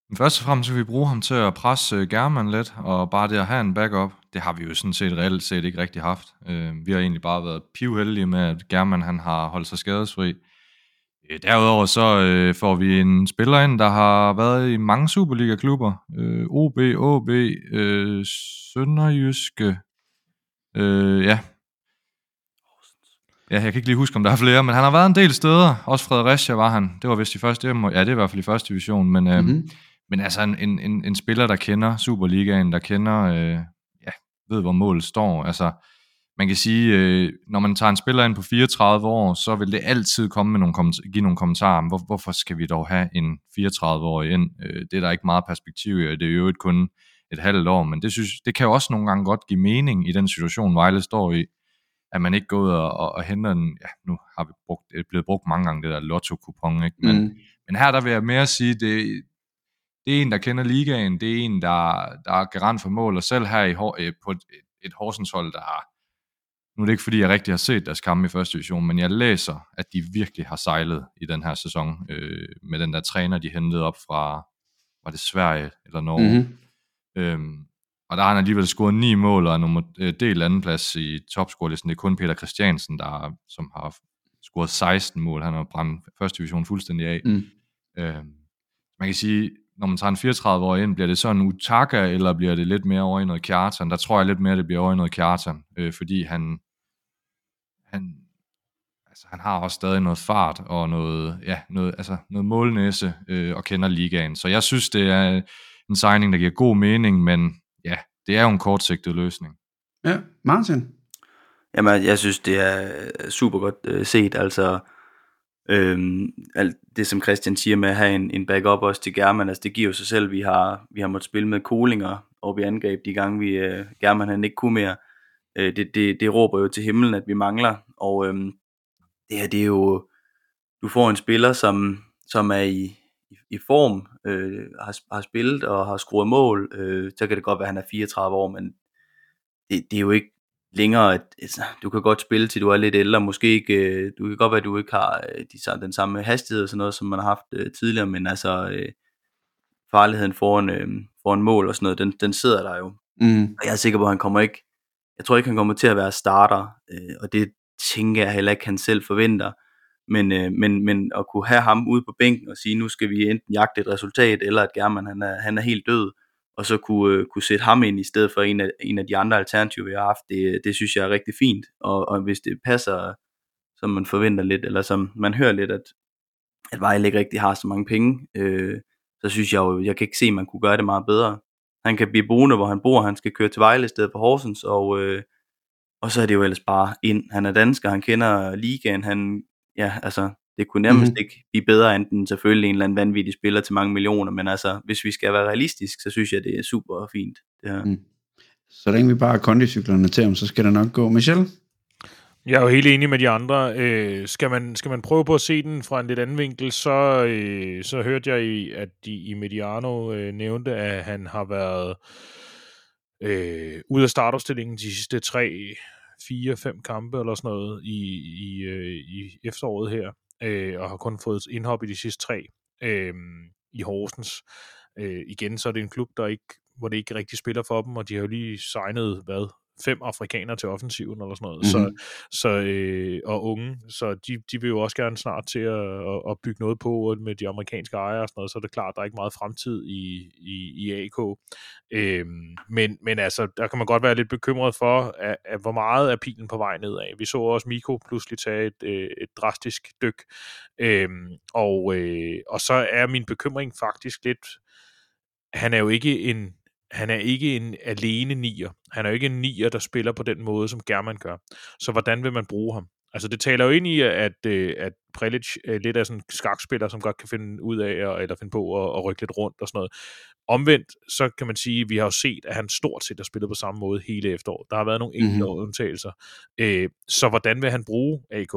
Men først og fremmest skal vi bruge ham til at presse øh, German lidt, og bare det at have en backup, det har vi jo sådan set reelt set ikke rigtig haft. Øh, vi har egentlig bare været pivheldige med, at German han har holdt sig skadesfri. Øh, derudover så øh, får vi en spiller ind, der har været i mange Superliga-klubber. Øh, OB, OB, øh, Sønderjyske, øh, ja. Ja, jeg kan ikke lige huske, om der er flere, men han har været en del steder. Også Fredericia var han. Det var vist i første, ja, det er i hvert fald i første division, men, øh, mm-hmm. men altså en, en, en, en spiller, der kender Superligaen, der kender, øh, ja, ved hvor målet står. Altså, man kan sige, øh, når man tager en spiller ind på 34 år, så vil det altid komme med nogle kommentarer, give nogle kommentarer om, hvor, hvorfor skal vi dog have en 34-årig ind? Øh, det er der ikke meget perspektiv i, det er jo ikke kun et halvt år, men det, synes, det kan jo også nogle gange godt give mening i den situation, Vejle står i, at man ikke går ud og, og, og henter en, ja, nu har vi brugt, det er blevet brugt mange gange, det der lotto-kupon, ikke? Men, mm. men her der vil jeg mere sige, det, det er en, der kender ligaen, det er en, der, der er garant for mål, og selv her i, øh, på et, et Horsens hold, der har nu er det ikke fordi, jeg rigtig har set deres kampe i første division, men jeg læser, at de virkelig har sejlet i den her sæson øh, med den der træner, de hentede op fra, var det Sverige eller Norge? Mm-hmm. Øhm, og der har han alligevel scoret ni mål og er nummer, øh, del anden plads i topscorelisten. Det er kun Peter Christiansen, der som har scoret 16 mål. Han har brændt første division fuldstændig af. Mm. Øhm, man kan sige, når man tager en 34 år ind, bliver det så en Utaka, eller bliver det lidt mere over i noget Kjartan? Der tror jeg lidt mere, det bliver over i noget Kjartan, øh, fordi han, han, altså, han har også stadig noget fart og noget, ja, noget, altså, noget målnæse øh, og kender ligaen. Så jeg synes, det er en signing, der giver god mening, men det er jo en kortsigtet løsning. Ja, Martin? Jamen, jeg synes, det er super godt øh, set. Altså, øhm, alt det som Christian siger med at have en, en backup også til German, altså det giver jo sig selv, vi har, vi har måttet spille med Kolinger op i angreb de gange, vi, øh, German han ikke kunne mere øh, det, det, det råber jo til himlen, at vi mangler, og øhm, det her, det er jo, du får en spiller, som, som er i, i, form, øh, har, har spillet og har skruet mål, øh, så kan det godt være, at han er 34 år, men det, det er jo ikke længere, at, altså, du kan godt spille til du er lidt ældre, måske ikke, øh, du kan godt være, at du ikke har øh, de, den samme hastighed og sådan noget, som man har haft øh, tidligere, men altså øh, farligheden foran, øh, foran mål og sådan noget, den, den sidder der jo. Mm. Og jeg er sikker på, at han kommer ikke jeg tror ikke, han kommer til at være starter, øh, og det tænker jeg heller ikke, han selv forventer. Men, øh, men, men at kunne have ham ude på bænken og sige, nu skal vi enten jagte et resultat, eller at German han er, han er helt død, og så kunne, øh, kunne sætte ham ind i stedet for en af, en af de andre alternativer, vi har haft, det, det synes jeg er rigtig fint. Og, og hvis det passer, som man forventer lidt, eller som man hører lidt, at, at Vejle ikke rigtig har så mange penge, øh, så synes jeg jo, jeg kan ikke se, at man kunne gøre det meget bedre han kan blive boende, hvor han bor, han skal køre til Vejle i stedet for Horsens, og, øh, og så er det jo ellers bare ind. Han er dansker, han kender ligaen, han, ja, altså, det kunne nærmest mm. ikke blive bedre, end selvfølgelig en eller anden vanvittig spiller til mange millioner, men altså, hvis vi skal være realistisk, så synes jeg, det er super fint, det her. Mm. Så længe vi bare har kondicyklerne til ham, så skal det nok gå. Michel? Jeg er jo helt enig med de andre. Øh, skal, man, skal man prøve på at se den fra en lidt anden vinkel, så, øh, så hørte jeg, i, at de i Mediano øh, nævnte, at han har været øh, ude af startopstillingen de sidste tre, fire, fem kampe eller sådan noget i, i, øh, i efteråret her, øh, og har kun fået indhop i de sidste tre øh, i Horsens. Øh, igen, så er det en klub, der ikke hvor det ikke rigtig spiller for dem, og de har jo lige signet, hvad, fem afrikanere til offensiven eller sådan noget, mm-hmm. så, så, øh, og unge, så de, de vil jo også gerne snart til at, at, at bygge noget på med de amerikanske ejere og sådan noget, så er det klart, der er ikke meget fremtid i, i, i AK. Øhm, men, men altså, der kan man godt være lidt bekymret for, at, at hvor meget er pilen på vej nedad. Vi så også Miko pludselig tage et, øh, et drastisk dyk, øhm, og, øh, og så er min bekymring faktisk lidt, han er jo ikke en han er ikke en alene nier. Han er jo ikke en nier, der spiller på den måde, som German gør. Så hvordan vil man bruge ham? Altså det taler jo ind i, at, øh, at Prelic lidt er sådan en skakspiller, som godt kan finde ud af, eller finde på at, at rykke lidt rundt og sådan noget. Omvendt, så kan man sige, at vi har jo set, at han stort set har spillet på samme måde hele efteråret. Der har været nogle enkelte mm-hmm. undtagelser. Øh, så hvordan vil han bruge AK?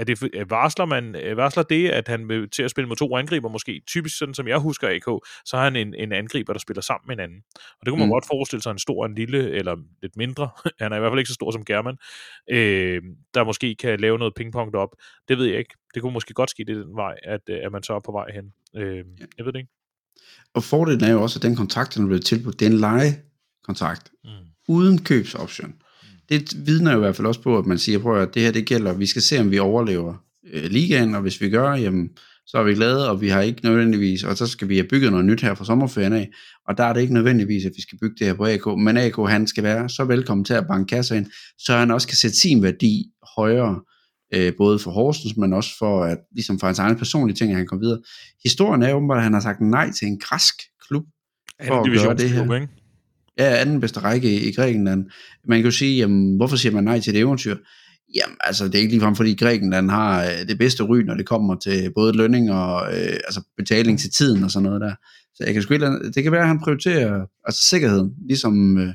Er det, varsler, man, varsler det, at han vil til at spille med to angriber måske? Typisk sådan, som jeg husker AK, så har han en, en angriber, der spiller sammen med en anden. Og det kunne man mm. godt forestille sig en stor, en lille, eller lidt mindre. [LAUGHS] han er i hvert fald ikke så stor som German. Øh, der måske kan lave noget pingpong op. Det ved jeg ikke. Det kunne måske godt ske det den vej, at, øh, at man så er på vej hen. Øh. Jeg ved det ikke. Og fordelen er jo også, at den kontrakt, der er blevet tilbudt, det er en lejekontrakt, Mm. uden købsoption. Det vidner jo i hvert fald også på, at man siger, prøv at det her det gælder, vi skal se, om vi overlever øh, ligaen, og hvis vi gør, jamen, så er vi glade, og vi har ikke nødvendigvis, og så skal vi have bygget noget nyt her fra sommerferien af, og der er det ikke nødvendigvis, at vi skal bygge det her på AK, men AK han skal være så velkommen til at banke kasser ind, så han også kan sætte sin værdi højere, øh, både for Horsens, men også for, at, ligesom for hans egen personlige ting, at han kommer videre. Historien er åbenbart, at han har sagt nej til en græsk klub, for at gøre det her. Divisionsklub, ikke? Ja, anden bedste række i, Grækenland. Man kan jo sige, jamen, hvorfor siger man nej til det eventyr? Jamen, altså, det er ikke ligefrem, fordi Grækenland har øh, det bedste ry, når det kommer til både lønning og øh, altså betaling til tiden og sådan noget der. Så jeg kan sgu det kan være, at han prioriterer altså sikkerheden, ligesom, øh,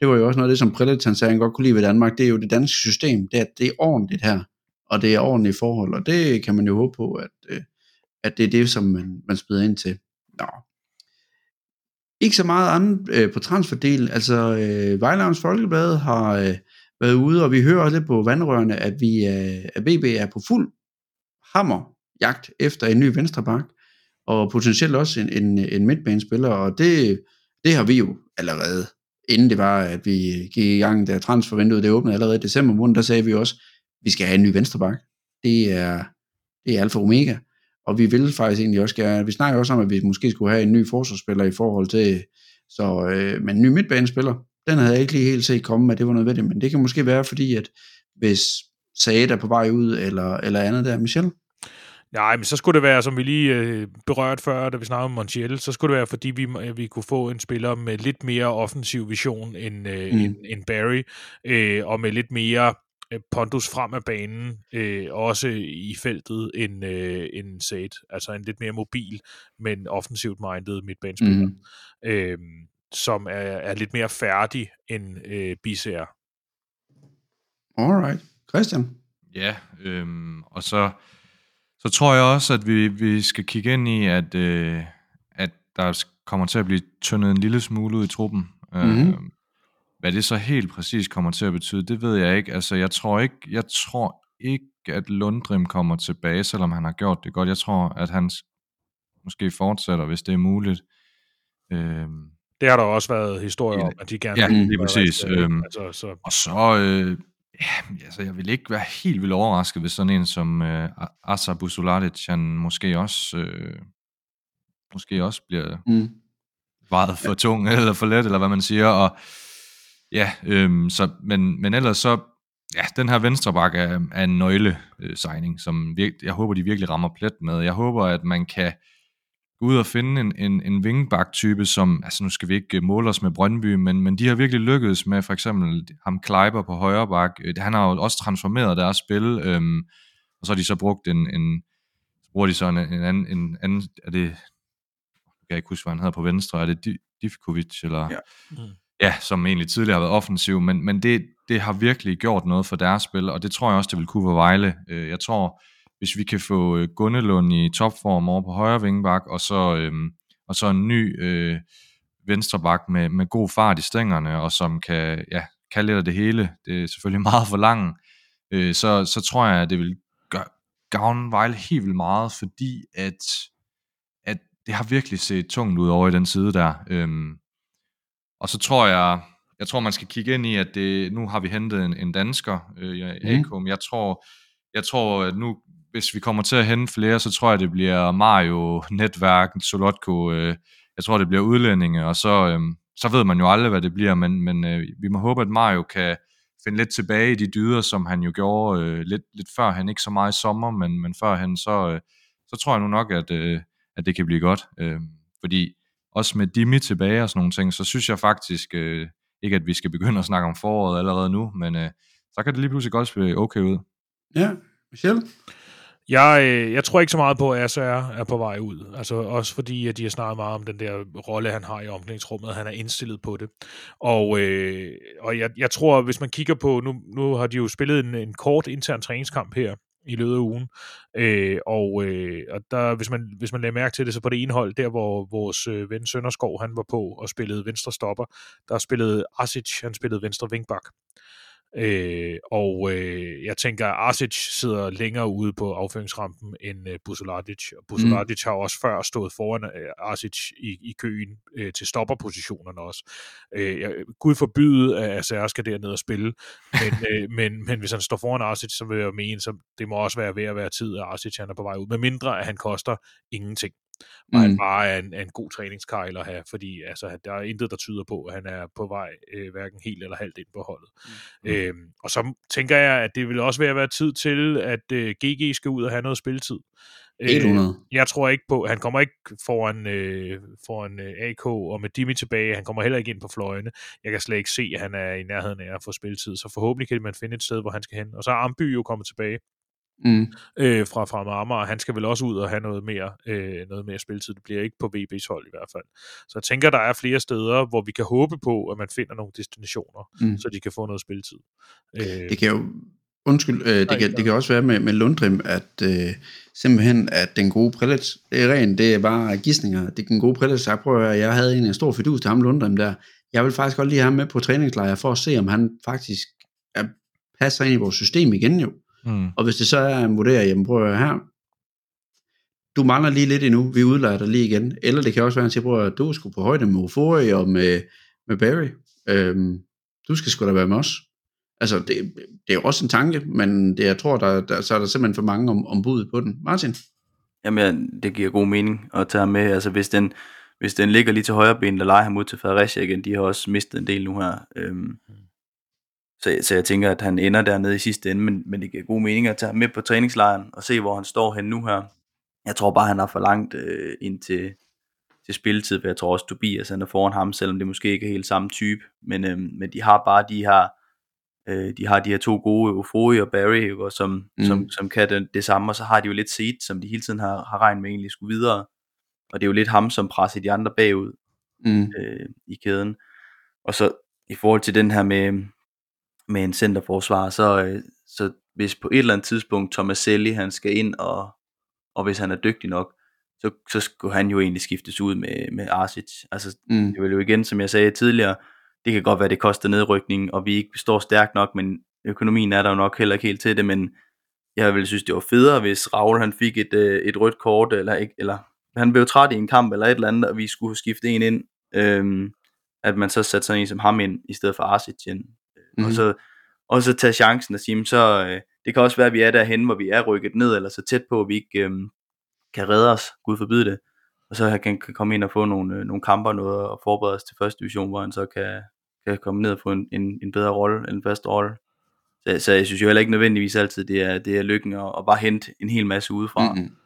det var jo også noget af det, som Prellet, han sagde, han godt kunne lide ved Danmark, det er jo det danske system, det er, det er ordentligt her, og det er ordentlige forhold, og det kan man jo håbe på, at, øh, at det er det, som man, man spiller ind til. Nå, ikke så meget andet øh, på transferdelen. Altså, øh, Vejlavns Folkeblad har øh, været ude, og vi hører også lidt på vandrørene, at vi øh, at BB er på fuld hammerjagt efter en ny venstreback, og potentielt også en, en, en midtbanespiller, og det, det har vi jo allerede, inden det var, at vi gik i gang, da transfervinduet det åbnede allerede i december måned, der sagde vi også, at vi skal have en ny venstreback. Det er, det er alfa og omega. Og vi vil faktisk egentlig også gerne, vi snakker også om, at vi måske skulle have en ny forsvarsspiller i forhold til, så, øh, men en ny midtbanespiller, den havde jeg ikke lige helt set komme, at det var nødvendigt, men det kan måske være, fordi at hvis Saad er på vej ud, eller, eller andet der, Michel? Nej, men så skulle det være, som vi lige øh, berørte før, da vi snakkede om Montiel, så skulle det være, fordi vi, øh, vi kunne få en spiller med lidt mere offensiv vision end, øh, Mm. end, end Barry, øh, og med lidt mere pondus frem af banen, øh, også i feltet end, øh, end Said. Altså en lidt mere mobil, men offensivt minded midtbanespiller, Mm. mm. øh, som er, er lidt mere færdig end øh, Bisager. Alright. Christian? Ja, øhm, og så, så tror jeg også, at vi, vi skal kigge ind i, at, øh, at der kommer til at blive tyndet en lille smule ud i truppen. Mhm. Øh, hvad det så helt præcis kommer til at betyde, det ved jeg ikke. Altså, jeg tror ikke, jeg tror ikke at Lundrim kommer tilbage, selvom han har gjort det godt. Jeg tror, at han måske fortsætter, hvis det er muligt. Øh, Det har der også været historier Ja. om, at de gerne Ja, vil lige være præcis. øh, Øhm, altså, så, Og så, øh, ja, altså jeg vil ikke være helt vildt overrasket, hvis sådan en som øh, Asa Busuladic, han måske også, øh, måske også bliver Mm. vejet for tung, [LAUGHS] eller for let, eller hvad man siger, og ja, øhm, så, men, men ellers så, ja, den her venstreback er, er en nøgle øh, signing, som virke, jeg håber, de virkelig rammer plet med. Jeg håber, at man kan gå ud og finde en, en, en wingback-type, som, altså nu skal vi ikke øh, måle os med Brøndby, men, men de har virkelig lykkedes med for eksempel ham Kleiber på højre bak. Øh, Han har jo også transformeret deres spil, øhm, og så har de så brugt en, en så bruger de så en, en anden, en anden, er det, jeg kan ikke huske, hvad han hedder på venstre, er det Di- Divkovic, eller, Ja. Mm ja, som egentlig tidligere har været offensiv, men, men det, det har virkelig gjort noget for deres spil, og det tror jeg også, det vil kunne for Vejle. Øh, jeg tror, hvis vi kan få øh, Gundelund i topform over på højre vingbak, og så, øhm, og så en ny øh, venstrebak med, med god fart i stængerne, og som kan, ja, kan lidt af det hele, det er selvfølgelig [LAUGHS] meget for langt, øh, så, så tror jeg, at det vil gøre, gavne Vejle helt vildt meget, fordi at, at det har virkelig set tungt ud over i den side der. Øhm, og så tror jeg, jeg tror man skal kigge ind i, at det, nu har vi hentet en, en dansker øh, i. AK, men jeg tror, jeg tror, at nu, hvis vi kommer til at hente flere, så tror jeg, det bliver Mario, Netværk, Solotko, øh, jeg tror, det bliver udlændinge, og så, øh, så ved man jo aldrig, hvad det bliver, men, men øh, vi må håbe, at Mario kan finde lidt tilbage i de dyder, som han jo gjorde øh, lidt, lidt før han, ikke så meget i sommer, men, men før han, så, øh, så tror jeg nu nok, at, øh, at det kan blive godt. Øh, fordi også med Dimi tilbage og sådan nogle ting, så synes jeg faktisk øh, ikke, at vi skal begynde at snakke om foråret allerede nu, men øh, så kan det lige pludselig godt se okay ud. Ja, Michel? Jeg, øh, jeg tror ikke så meget på, at SR er på vej ud. Altså også fordi, at de har snakket meget om den der rolle, han har i omklædningsrummet, han er indstillet på det. Og, øh, og jeg, jeg tror, hvis man kigger på, nu, nu har de jo spillet en, en kort intern træningskamp her i løbet af ugen, øh, og, øh, og der, hvis, man, hvis man lagde mærke til det, så på det ene hold, der hvor vores øh, ven Sønderskov, han var på og spillede venstre stopper, der spillede Asic, han spillede venstre vingbak. Øh, og øh, jeg tænker, at Arsic sidder længere ude på afføringsrampen end øh, Busolatic. Og Busolatic mm. har også før stået foran øh, Arsic i, i køen øh, til stopperpositionerne også. Øh, jeg, Gud forbyde, at ASR skal derned og spille, men, [LAUGHS] øh, men, men hvis han står foran Arsic, så vil jeg mene, så det må også være ved at være tid, at Arsic han er på vej ud. Med mindre, at han koster ingenting og mm. han bare er en, er en god træningskejl at have, fordi altså, der er intet, der tyder på, at han er på vej øh, hverken helt eller halvt ind på holdet. Mm. Øhm, og så tænker jeg, at det vil også være, være tid til, at øh, GG skal ud og have noget spilletid. 100. Øh, jeg tror ikke på, han kommer ikke foran, øh, foran øh, AK, og med Dimi tilbage, han kommer heller ikke ind på fløjene. Jeg kan slet ikke se, at han er i nærheden af at få spilletid, så forhåbentlig kan man finde et sted, hvor han skal hen. Og så er Amby jo kommet tilbage mm. øh, fra, fra Amager. Han skal vel også ud og have noget mere, øh, noget mere spilletid. Det bliver ikke på VB's hold i hvert fald. Så jeg tænker, der er flere steder, hvor vi kan håbe på, at man finder nogle destinationer, mm. så de kan få noget spilletid. Øh, det kan jo Undskyld, øh, det, kan, det kan også være med, med Lundrim, at øh, simpelthen, at den gode det er rent, det er bare gissninger. Det den gode Prelitz, jeg prøver, jeg havde en, en stor fidus til ham Lundrim der. Jeg vil faktisk godt lige have ham med på træningslejr, for at se, om han faktisk er, passer ind i vores system igen jo. Mm. Og hvis det så er en vurdering, jamen prøv at her, du mangler lige lidt endnu, vi udlejer dig lige igen. Eller det kan også være, at han siger, at du skulle på højde med Ufori og med, med Barry. Øhm, du skal sgu da være med os. Altså, det, det er jo også en tanke, men det, jeg tror, der, der, så er der simpelthen for mange om, ombud på den. Martin? Jamen, det giver god mening at tage med. Altså, hvis den, hvis den ligger lige til højre ben, der leger ham ud til Fredericia igen, de har også mistet en del nu her. Øhm, så, så jeg tænker, at han ender dernede i sidste ende, men, men det giver god mening at tage ham med på træningslejren og se, hvor han står hen nu her. Jeg tror bare, han har for langt øh, ind til, til spilletid, for jeg tror også, Tobias han er foran ham, selvom det måske ikke er helt samme type. Men, øh, men de har bare de her, øh, de har de her to gode, Eufori og Barry, jo, som, mm. som, som kan det, det samme, og så har de jo lidt set, som de hele tiden har, har regnet med egentlig skulle videre. Og det er jo lidt ham, som presser de andre bagud mm. øh, i kæden. Og så i forhold til den her med, med en centerforsvar, så, øh, så hvis på et eller andet tidspunkt Thomas Selli, han skal ind, og, og hvis han er dygtig nok, så, så skulle han jo egentlig skiftes ud med, med Arsic. Altså, mm. det vil jo igen, som jeg sagde tidligere, det kan godt være, det koster nedrykning, og vi ikke står stærkt nok, men økonomien er der jo nok heller ikke helt til det, men jeg ville synes, det var federe, hvis Raul han fik et, øh, et rødt kort, eller, ikke, eller han blev træt i en kamp, eller et eller andet, og vi skulle skifte en ind, øhm, at man så satte sådan en som ham ind, i stedet for Arsic ind mm. og, så, og så tage chancen og sige, så øh, det kan også være, at vi er derhen, hvor vi er rykket ned, eller så tæt på, at vi ikke øh, kan redde os, Gud forbyde det, og så kan, kan komme ind og få nogle, øh, nogle kamper noget, og forberede os til første division, hvor han så kan, kan komme ned og få en, en, en bedre rolle, en fast rolle. Så, så jeg synes jo heller ikke nødvendigvis altid, det er, det er lykken at, at bare hente en hel masse udefra. Mm-hmm.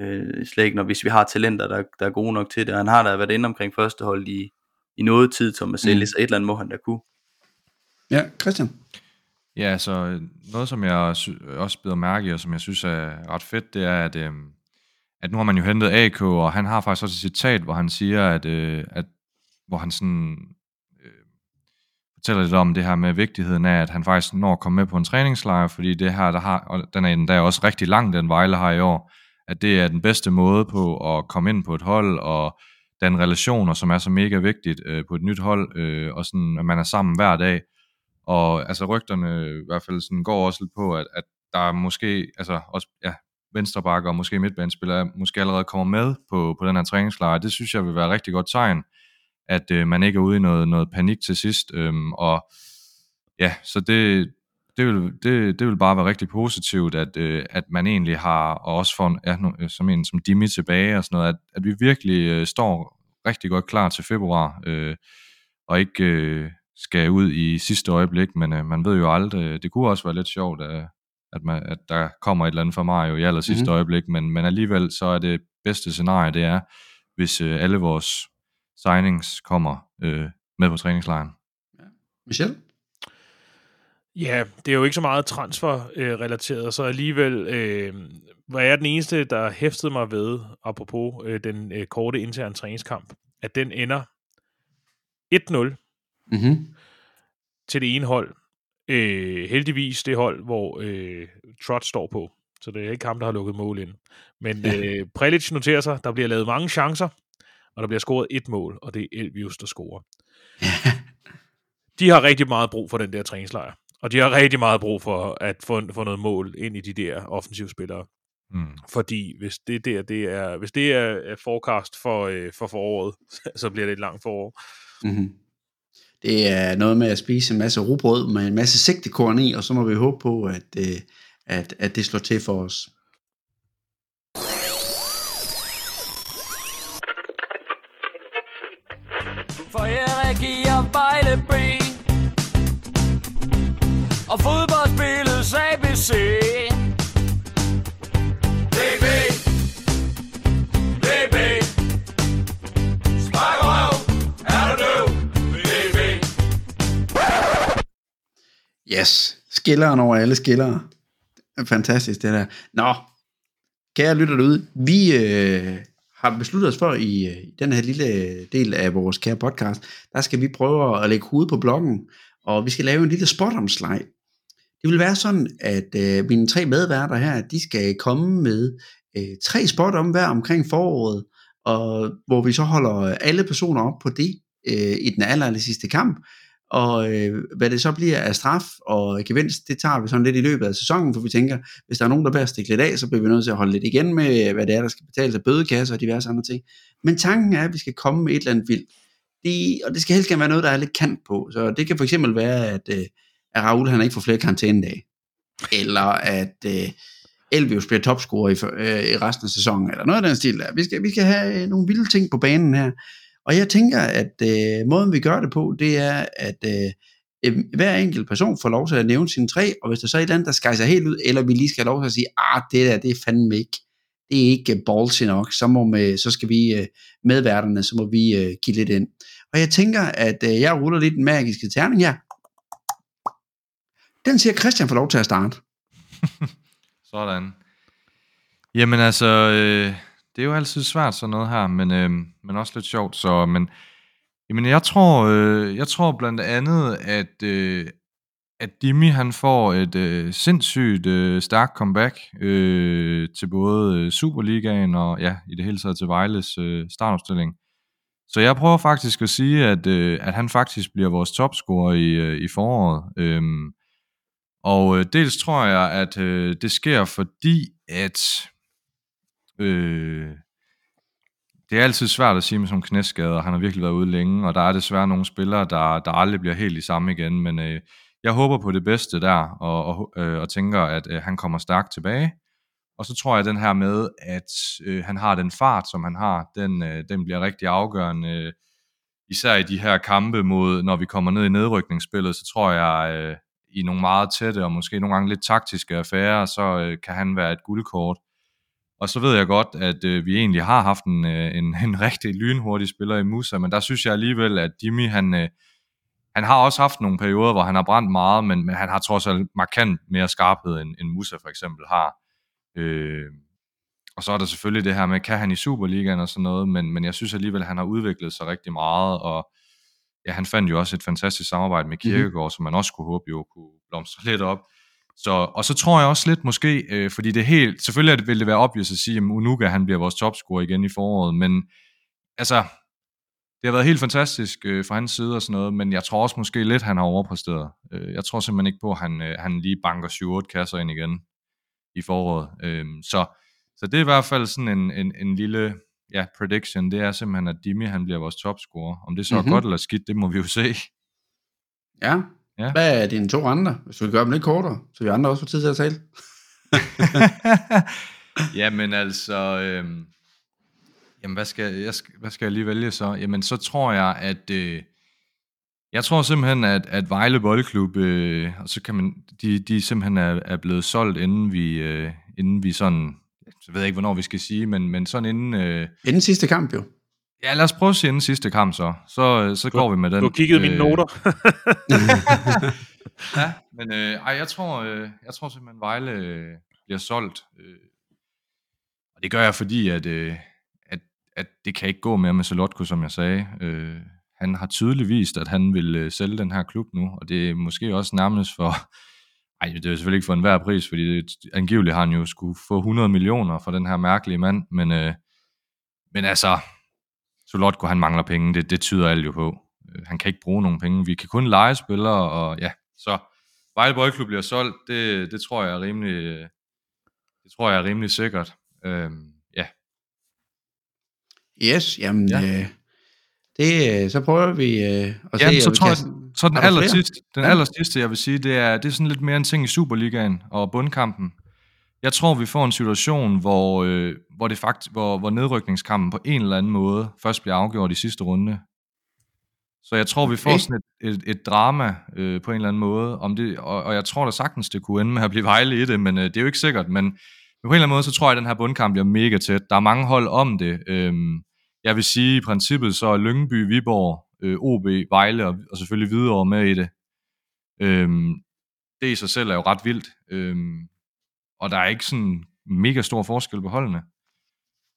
Øh, slet ikke, når, hvis vi har talenter, der, der er gode nok til det. Og han har da været inde omkring første hold i, i noget tid, Thomas mm. så et eller andet må han da kunne. Ja, Christian? Ja, så øh, noget, som jeg også beder mærke i, og som jeg synes er ret fedt, det er, at, øh, at nu har man jo hentet AK, og han har faktisk også et citat, hvor han siger, at, øh, at hvor han sådan øh, fortæller lidt om det her med vigtigheden af, at han faktisk når at komme med på en træningslejr, fordi det her, der har, og den er endda også rigtig lang, den Vejle har i år, at det er den bedste måde på at komme ind på et hold, og den relationer, som er så mega vigtigt øh, på et nyt hold, øh, og sådan, at man er sammen hver dag, og altså rygterne i hvert fald sådan går også lidt på, at, at der er måske, altså også, ja, venstrebakker og måske midtbanespillere måske allerede kommer med på, på den her træningslejr. Det synes jeg vil være et rigtig godt tegn, at øh, man ikke er ude i noget, noget panik til sidst. Øhm, og ja, så det, det, vil, det, det vil bare være rigtig positivt, at, øh, at man egentlig har, og også får ja, øh, som en som Dimi tilbage og sådan noget, at, at vi virkelig øh, står rigtig godt klar til februar, øh, og ikke, øh, skal ud i sidste øjeblik, men øh, man ved jo aldrig, det kunne også være lidt sjovt, at, at, man, at der kommer et eller andet for mig jo i aller sidste mm-hmm. øjeblik, men, men alligevel så er det bedste scenarie, det er, hvis øh, alle vores signings kommer øh, med på træningslejren. Ja. Michel? Ja, det er jo ikke så meget transfer-relateret, øh, så alligevel øh, var jeg den eneste, der hæftede mig ved, apropos øh, den øh, korte interne træningskamp, at den ender 1-0 mm-hmm. til det ene hold. Øh, heldigvis det hold, hvor øh, Trot står på. Så det er ikke ham, der har lukket mål ind. Men øh, Prelic noterer sig, der bliver lavet mange chancer, og der bliver scoret et mål, og det er Elvius, der scorer. [LAUGHS] De har rigtig meget brug for den der træningslejr. Og de har rigtig meget brug for at få, få noget mål ind i de der offensive spillere. Mm. Fordi hvis det der, det er, hvis det er er forecast for, øh, for foråret, [LAUGHS] så bliver det et langt forår. Mm-hmm. Det er noget med at spise en masse rugbrød med en masse sigtekorn i, og så må vi håbe på, at, øh, at, at det slår til for os. For Erik giver Vejle B Og fodboldspillets ABC Yes, skilleren over alle skillere. Fantastisk det der. Nå, kære lytter derude, vi øh, har besluttet os for i, øh, i den her lille øh, del af vores kære podcast, der skal vi prøve at lægge hovedet på blokken, og vi skal lave en lille spotomslag. Det vil være sådan, at øh, mine tre medværter her, de skal komme med øh, tre spot om hver omkring foråret, og hvor vi så holder alle personer op på det øh, i den aller, aller sidste kamp, og øh, hvad det så bliver af straf og gevinst, det tager vi sådan lidt i løbet af sæsonen, for vi tænker, hvis der er nogen, der bliver stikke lidt af, så bliver vi nødt til at holde lidt igen med, hvad det er, der skal betales af bødekasser og diverse andre ting. Men tanken er, at vi skal komme med et eller andet vildt. Det, og det skal helst gerne være noget, der er lidt kant på. Så det kan for eksempel være, at, øh, at Raul han ikke får flere karantænedage. Eller at øh, Elvius bliver topscorer i, øh, i resten af sæsonen, eller noget af den stil der. Vi skal, vi skal have øh, nogle vilde ting på banen her. Og jeg tænker, at øh, måden vi gør det på, det er, at øh, hver enkelt person får lov til at nævne sine tre, og hvis der så er et eller andet, der skal sig helt ud, eller vi lige skal have lov til at sige, ah, det der, det er fandme ikke, det er ikke øh, ballsy nok, så, må med, så skal vi øh, medværterne, så må vi øh, give lidt ind. Og jeg tænker, at øh, jeg ruller lidt den magiske terning her. Den siger Christian får lov til at starte. [LAUGHS] Sådan. Jamen altså, øh, det er jo altid svært sådan noget her, men, øh, men også lidt sjovt. Så, men, jamen jeg tror, øh, jeg tror blandt andet, at, øh, at Dimi han får et øh, sindssygt øh, stærkt comeback øh, til både øh, Superligaen og ja, i det hele taget til Vejles øh, startopstilling. Så jeg prøver faktisk at sige, at, øh, at han faktisk bliver vores topscorer i, øh, i foråret. Øh, og øh, dels tror jeg, at øh, det sker fordi, at øh, det er altid svært at sige med sådan knæskader. Han har virkelig været ude længe, og der er desværre nogle spillere, der, der aldrig bliver helt i samme igen. Men øh, jeg håber på det bedste der, og, og, øh, og tænker, at øh, han kommer stærkt tilbage. Og så tror jeg, at den her med, at øh, han har den fart, som han har, den, øh, den bliver rigtig afgørende. Øh, især i de her kampe mod, når vi kommer ned i nedrykningsspillet, så tror jeg, øh, i nogle meget tætte og måske nogle gange lidt taktiske affærer, så øh, kan han være et guldkort. Og så ved jeg godt, at øh, vi egentlig har haft en, øh, en, [LAUGHS] en rigtig lynhurtig spiller i Musa, men der synes jeg alligevel, at Jimmy, han, øh, han har også haft nogle perioder, hvor han har brændt meget, men, men han har trods alt markant mere skarphed, end, end Musa for eksempel har. Øh, og så er der selvfølgelig det her med, kan han i Superligaen og sådan noget, men, men jeg synes alligevel, at han har udviklet sig rigtig meget, og ja, han fandt jo også et fantastisk samarbejde med Kirkegaard, mm-hmm. som man også kunne håbe jo kunne blomstre [LAUGHS] lidt op. Så, og så tror jeg også lidt måske, øh, fordi det helt, selvfølgelig vil det være obvious at sige, at Unuka han bliver vores topscorer igen i foråret, men altså, det har været helt fantastisk øh, fra hans side og sådan noget, men jeg tror også måske lidt, han har overpræsteret. Øh, jeg tror simpelthen ikke på, at han, øh, han lige banker 7-8 kasser ind igen i foråret. Øh, så, så det er i hvert fald sådan en, en, en lille ja, prediction, det er simpelthen, at Dimi han bliver vores topscorer. Om det så mm-hmm. er godt eller skidt, det må vi jo se. Ja. Ja. Hvad er dine to andre? Hvis du vil gøre dem lidt kortere, så vi andre også får tid til at tale. [LAUGHS] jamen altså, øh, jamen hvad skal, jeg, hvad skal jeg lige vælge så? Jamen så tror jeg, at øh, jeg tror simpelthen, at, at Vejle Boldklub, øh, og så kan man, de, de simpelthen er, er blevet solgt, inden vi, øh, inden vi sådan så ved jeg ikke, hvornår vi skal sige, men, men sådan inden... Øh, inden sidste kamp jo. Ja, lad os prøve at sige inden sidste kamp så. Så, øh, så går vi med den. Du har kigget øh, mine noter. [LAUGHS] ja, men øh, ej, jeg tror, øh, jeg tror simpelthen, Vejle øh, bliver solgt. Øh, og det gør jeg, fordi at, øh, at, at det kan ikke gå mere med Solotko, som jeg sagde. Øh, han har tydeligt vist, at han vil øh, sælge den her klub nu, og det er måske også nærmest for ej, det er selvfølgelig ikke for enhver pris, fordi det, angiveligt har han jo skulle få 100 millioner for den her mærkelige mand, men, øh, men altså, Solotko, han mangler penge, det, det tyder alt jo på. Øh, han kan ikke bruge nogen penge, vi kan kun lege spillere, og ja, så, Vejle Boldklub bliver solgt, det, det tror jeg er rimelig, det tror jeg er rimelig sikkert. Øhm, ja. Yes, jamen, Ja. øh, det, øh, så prøver vi øh, at se, Jamen, så om vi tror jeg, så den aller sidste, den aller sidste, jeg vil sige, det er, det er sådan lidt mere en ting i Superligaen og bundkampen. Jeg tror, vi får en situation, hvor, øh, hvor, det faktisk, hvor, hvor nedrykningskampen på en eller anden måde først bliver afgjort i sidste runde. Så jeg tror, vi får sådan et, et, et drama øh, på en eller anden måde. Om det, og, og jeg tror da sagtens, det kunne ende med at blive Vejle i det, men øh, det er jo ikke sikkert. Men, men på en eller anden måde, så tror jeg, at den her bundkamp bliver mega tæt. Der er mange hold om det. Øhm, jeg vil sige, i princippet så er Lyngby, Viborg, øh, OB, Vejle og, og selvfølgelig Hvidovre med i det. Øhm, det i sig selv er jo ret vildt. Øhm, og der er ikke sådan mega stor forskel på holdene.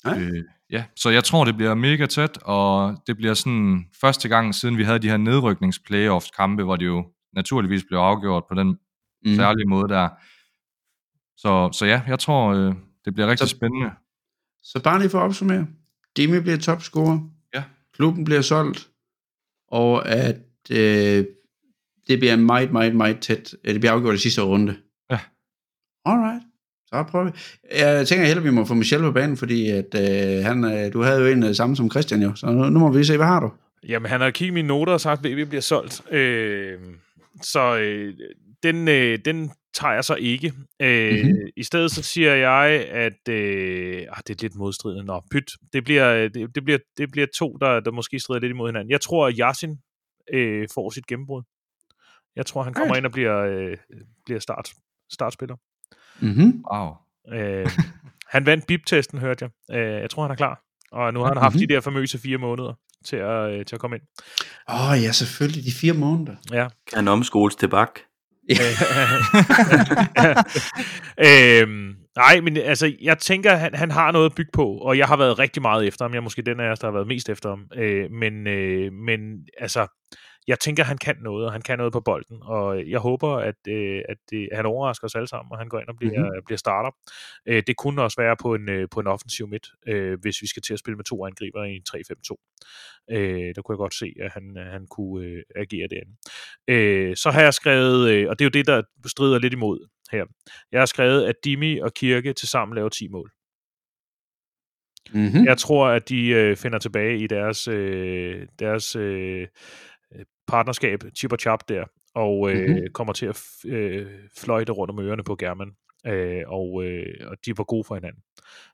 Nej. Øh, ja, så jeg tror, det bliver mega tæt, og det bliver sådan første gang, siden vi havde de her nedryknings-playoffs-kampe, hvor det jo naturligvis blev afgjort på den Mm. særlige måde der. Så, så ja, jeg tror, øh, det bliver rigtig Så- spændende. Så bare lige for at opsummere. Dimi bliver topscorer. Ja. Klubben bliver solgt. Og at øh, det bliver meget, meget, meget tæt. Det bliver afgjort i sidste runde. Ja. Alright. Så prøver vi. Jeg tænker heller, vi må få Michel på banen, fordi at, øh, han, øh, du havde jo en øh, samme som Christian jo. Så nu, nu må vi se, hvad har du? Jamen, han har kigget i mine noter og sagt, at VB bliver solgt. Øh, så øh, den, øh, den tager jeg så ikke. Øh, Mhm. mm-hmm. I stedet så siger jeg, at øh, ah, det er lidt modstridende. Nå, pyt. Det bliver, det, det bliver, det bliver to, der, der måske strider lidt imod hinanden. Jeg tror, at Yasin øh, får sit gennembrud. Jeg tror, han kommer Right. ind og bliver, øh, bliver start, startspiller. Mm-hmm. Wow. Øh, han vandt BIP-testen, hørte jeg. Øh, jeg tror, han er klar. Og nu har han haft Mhm. de der famøse fire måneder til at, øh, til at komme ind. Åh oh, ja, selvfølgelig. De fire måneder. Ja. Kan han omskoles til bak? [LAUGHS] øhm, nej, men altså, jeg tænker, han, han har noget at bygge på, og jeg har været rigtig meget efter ham. Jeg er måske den af os, der har været mest efter ham. Øh, men, øh, men altså, jeg tænker, han kan noget, og han kan noget på bolden, og jeg håber, at, øh, at det, han overrasker os alle sammen, og han går ind og bliver, mm-hmm. bliver starter. Øh, det kunne også være på en, øh, på en offensiv midt, øh, hvis vi skal til at spille med to angriber i en 3-5-2. Øh, der kunne jeg godt se, at han, øh, han kunne øh, agere derinde. Øh, så har jeg skrevet, øh, og det er jo det, der strider lidt imod her. Jeg har skrevet, at Dimi og Kirke til sammen laver 10 mål. Mm-hmm. Jeg tror, at de øh, finder tilbage i deres, øh, deres øh, partnerskab, chip og chap der, og øh, Mhm. kommer til at f- øh, fløjte rundt om ørerne på German. Øh, og, øh, og de var gode for hinanden.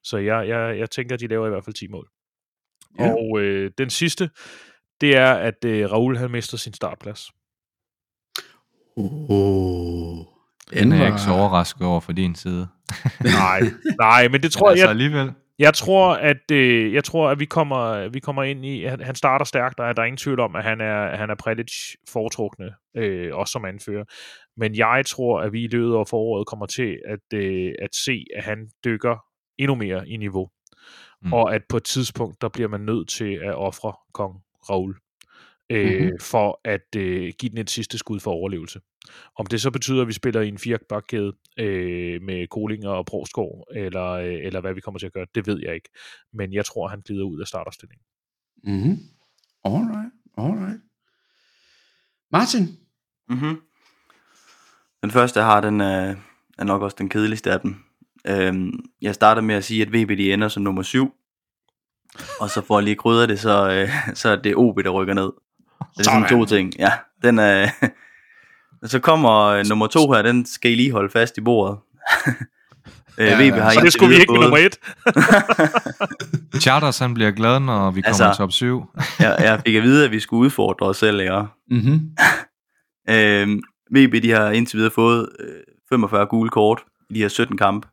Så jeg, jeg, jeg tænker, at de laver i hvert fald 10 mål. Ja. Og øh, den sidste, det er, at øh, Raul han mister sin startplads. Oh, Den er jeg ikke så overrasket over for din side. Nej, nej, men det tror Men jeg, altså jeg, alligevel. Jeg tror, at øh, jeg tror, at vi kommer, vi kommer ind i, at han starter stærkt, og der er ingen tvivl om, at han er, han er Prelic foretrukne, øh, også som anfører. Men jeg tror, at vi i løbet af foråret kommer til at, øh, at se, at han dykker endnu mere i niveau. Mm. Og at på et tidspunkt, der bliver man nødt til at ofre kong Raul. Øh, mm-hmm. For at øh, give den et sidste skud for overlevelse. Om det så betyder, at vi spiller i en firebakkæde øh, med Kolinger og Broskov, eller, øh, eller hvad vi kommer til at gøre, det ved jeg ikke. Men jeg tror, han glider ud af starterstillingen. Mm-hmm. Alright, alright. Martin? Mm-hmm. Den første, jeg har, den er, er nok også den kedeligste af dem. Øhm, jeg starter med at sige, at VB de ender som nummer 7. Og så for at lige krydre det, så, øh, [LAUGHS] så er det OB, der rykker ned. Så det er sådan to ting. Ja, den er... [LAUGHS] så kommer øh, nummer to her, den skal I lige holde fast i bordet. [LAUGHS] øh, Ja, VB har Så det skulle vi ikke med nummer et. [LAUGHS] Charters, han bliver glad, når vi kommer Altså- i top 7. jeg, jeg fik at vide, at vi skulle udfordre os selv, ikke? Mm-hmm. Øhm, VB de har indtil videre fået øh, 45 gule kort i de her 17 kampe.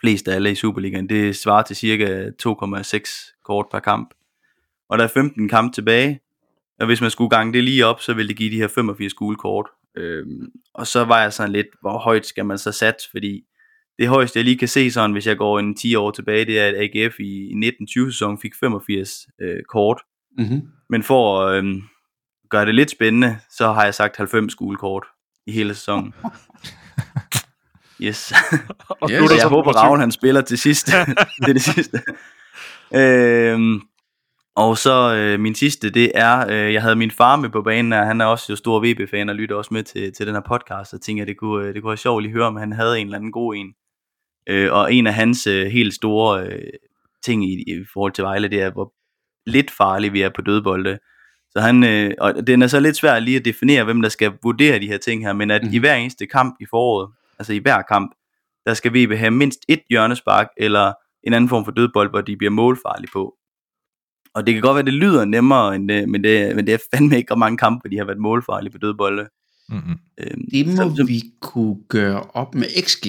Flest af alle i Superligaen. Det svarer til cirka 2,6 kort per kamp. Og der er 15 kampe tilbage. Og hvis man skulle gange det lige op, så ville det give de her 85 gule kort. Øhm, og så var jeg sådan lidt, hvor højt skal man så satse? Fordi det højeste, jeg lige kan se sådan, hvis jeg går en 10 år tilbage, det er, at AGF i 1920 sæson fik 85 øh, kort. Mm-hmm. Men for at øhm, gøre det lidt spændende, så har jeg sagt 90 gule kort i hele sæsonen. [LAUGHS] Yes. Og Yes. slutter Så jeg håber. Ravn han spiller til sidst. [LAUGHS] det er det sidste. [LAUGHS] Øhm, Og så øh, min sidste, det er, øh, jeg havde min far med på banen, og han er også jo stor VB-fan og lytter også med til, til den her podcast, og tænkte, at det kunne, øh, det kunne være sjovt at høre, om han havde en eller anden god en. Øh, og en af hans øh, helt store øh, ting i, i forhold til Vejle, det er, hvor lidt farlige vi er på dødbolde. Så han, øh, og den er så lidt svært lige at definere, hvem der skal vurdere de her ting her, men at mm. i hver eneste kamp i foråret, altså i hver kamp, der skal VB have mindst et hjørnespark, eller en anden form for dødbold, hvor de bliver målfarlige på. Og det kan godt være, det lyder nemmere, end det, men, det, men det er fandme ikke ret mange kampe, hvor de har været målfarlige på dødbolde. Mm-hmm. Øhm, Det må så- vi kunne gøre op med XG.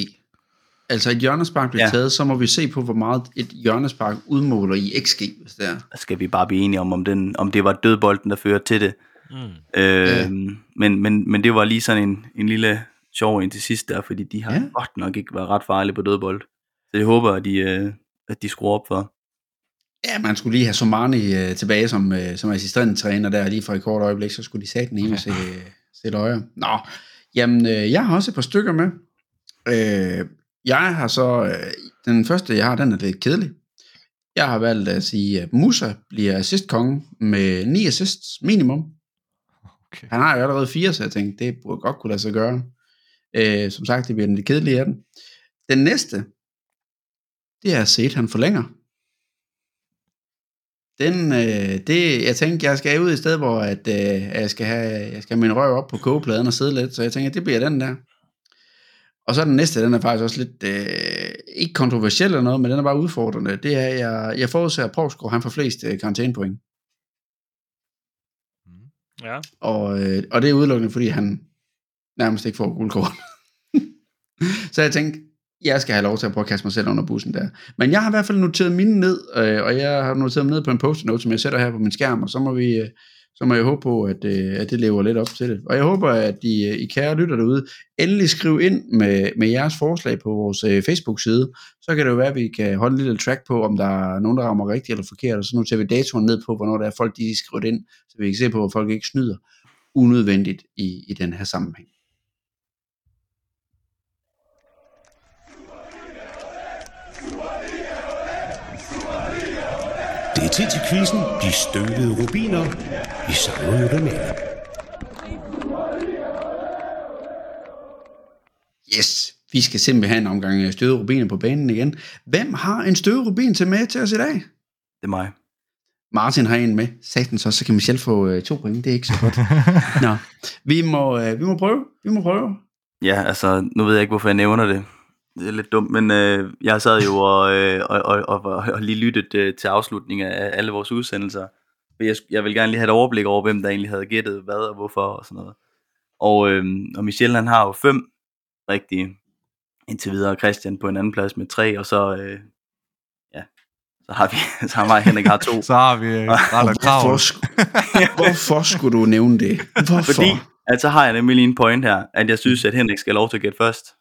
Altså et hjørnespark bliver Ja. taget, så må vi se på, hvor meget et hjørnespark udmåler i XG, hvis det er. der skal vi bare blive enige om, om, den, om det var dødbolden, der førte til det. Mm. Øh, Ja. men, men, men det var lige sådan en, en lille sjov en til sidst der, fordi de har Ja. ja. godt nok ikke været ret farlige på dødbold. Så jeg håber, at de, øh, at de skruer op for. Ja, man skulle lige have Somani øh, tilbage som, øh, som assistenttræner der lige for et kort øjeblik, så skulle de sat den ene sætte, sætte øje. Nå, jamen, øh, jeg har også et par stykker med. Øh, jeg har så, øh, den første jeg har, den er lidt kedelig. Jeg har valgt at sige, at Musa bliver assistkonge med 9 assists minimum. Okay. Han har jo allerede fire, så jeg tænkte, det burde godt kunne lade sig gøre. Øh, som sagt, det bliver den lidt kedelige af den. Den næste, det er set, han forlænger. Den, øh, det, jeg tænkte, jeg skal ud et sted, hvor at, øh, jeg, skal have, jeg skal have min røv op på kogepladen og sidde lidt, så jeg tænker, det bliver den der. Og så den næste, den er faktisk også lidt, øh, ikke kontroversiel eller noget, men den er bare udfordrende. Det er, jeg, jeg forudser, at Provsgaard, han får flest øh, karantænepoint. Ja. Og, øh, og det er udelukkende, fordi han nærmest ikke får guldkort. [LAUGHS] så jeg tænkte, jeg skal have lov til at prøve at kaste mig selv under bussen der. Men jeg har i hvert fald noteret mine ned, øh, og jeg har noteret dem ned på en post-it-note, som jeg sætter her på min skærm, og så må vi... Øh, så må jeg håbe på, at, øh, at det lever lidt op til det. Og jeg håber, at I, øh, I kære lytter derude, endelig skriv ind med, med jeres forslag på vores øh, Facebook-side. Så kan det jo være, at vi kan holde en lille track på, om der er nogen, der rammer rigtigt eller forkert, og så noterer vi datoen ned på, hvornår der er folk, de skriver det ind, så vi kan se på, hvor folk ikke snyder unødvendigt i, i den her sammenhæng. Er tid til quizzen. De støvede rubiner. Vi savner jo dem alle. Yes, vi skal simpelthen have en omgang øh, støde rubiner på banen igen. Hvem har en støde rubin til med til os i dag? Det er mig. Martin har en med. Satans også, så kan Michelle få øh, to point. Det er ikke så godt. [LAUGHS] Nå, vi må, øh, vi må prøve. Vi må prøve. Ja, altså, nu ved jeg ikke, hvorfor jeg nævner det. Det er lidt dumt, men øh, jeg sad jo og, øh, og, og, og, og lige lyttet øh, til afslutningen af alle vores udsendelser. Jeg, jeg vil gerne lige have et overblik over, hvem der egentlig havde gættet hvad og hvorfor og sådan noget. Og, øh, og Michel han har jo fem rigtige indtil videre, og Christian på en anden plads med tre, og så, øh, ja, så har vi, [LAUGHS] så har mig Henrik har to. Så har vi øh, ret krav. Hvorfor, hvorfor skulle du nævne det? Hvorfor? Fordi, at så har jeg nemlig lige en point her, at jeg synes, at Henrik skal have lov til at gætte først.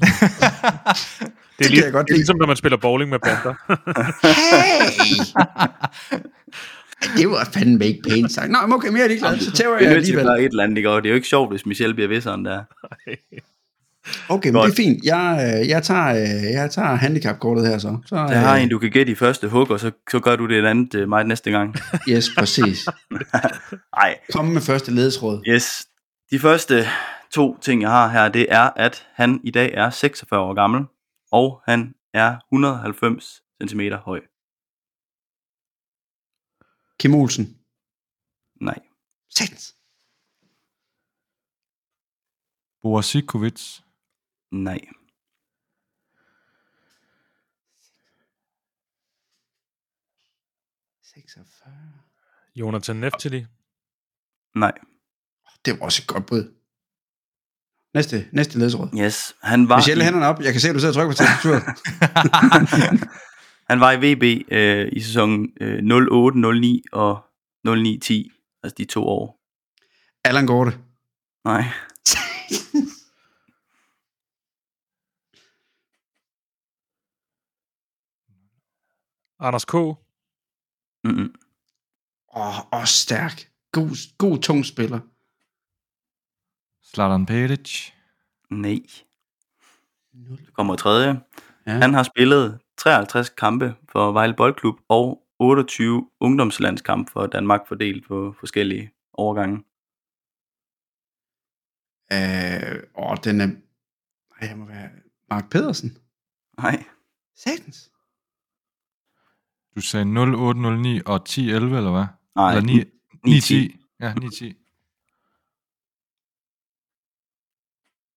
Det er, lige, jeg godt det er ligesom, når man spiller bowling med bander. Hey! det var fandme ikke pænt sagt. Nå, men okay, mere er jeg ligeglad. Så tæver Det jeg er alligevel. gøre et eller andet, ikke? Det er jo ikke sjovt, hvis Michelle bliver ved sådan der. Okay, men det er fint. Jeg, øh, jeg, tager, øh, jeg tager handicapkortet her så. så Jeg har øh, en, du kan gætte i første hug, og så, så gør du det et andet øh, mig næste gang. Yes, præcis. [LAUGHS] Nej, Kom med første ledesråd. yes. De første to ting, jeg har her, det er, at han i dag er 46 år gammel, og han er 190 cm høj. Kim Olsen. Nej. Satans. Borisikovic. Nej. Jonathan Neftali. Nej. Det var også et godt bud. Næste, næste ledesråd. Yes. Han var, Michelle, i, hænderne op. Jeg kan se, at du sidder og trykker på tastaturet. [LAUGHS] han var i VB øh, i sæsonen øh, 08, 09 og 09, 10. Altså de to år. Allan Gorte. Nej. [LAUGHS] Anders K. Åh, oh, også stærk. God, god tung spiller. Zlatan Peric. Nej. Der kommer tredje. Ja. Han har spillet 53 kampe for Vejle Boldklub og 28 ungdomslandskamp for Danmark fordelt på forskellige overgange. Øh, åh, den er... Ej, jeg må være... Mark Pedersen? Nej, Satans. Du sagde 0809 og 1011, eller hvad? nej, eller 9, 910. Ja, 910.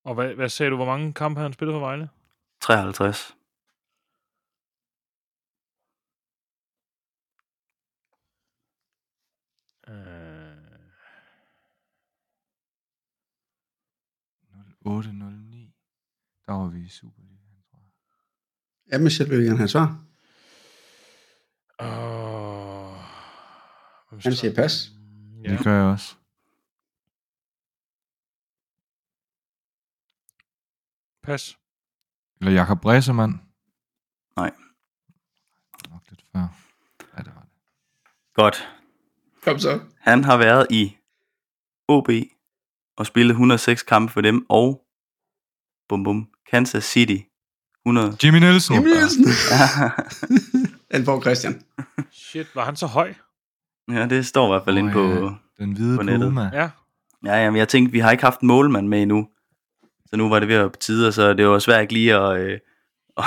Og hvad, hvad sagde du, hvor mange kampe har han spillet for Vejle? 53. Øh, 0809. Der var vi i Superligaen, tror jeg. Ja, Michelle vil gerne have svar. åh, hvem Han siger pas. Ja. Det gør jeg også. Pas. Eller Jakob Bressemann. Nej. Nok lidt før. Ja, det var det. Godt. Kom så. Han har været i OB og spillet 106 kampe for dem, og bum bum, Kansas City 100. Jimmy Nielsen. Jimmy Nielsen. Den [LAUGHS] får Christian. Shit, var han så høj? ja, det står i hvert fald Åh, inde på... ja. Den hvide På nettet. Puma. Ja. Ja, jamen, jeg tænkte, vi har ikke haft en målmand med endnu. Så nu var det ved at være på tide, så det var svært ikke lige at, øh, [LAUGHS] at,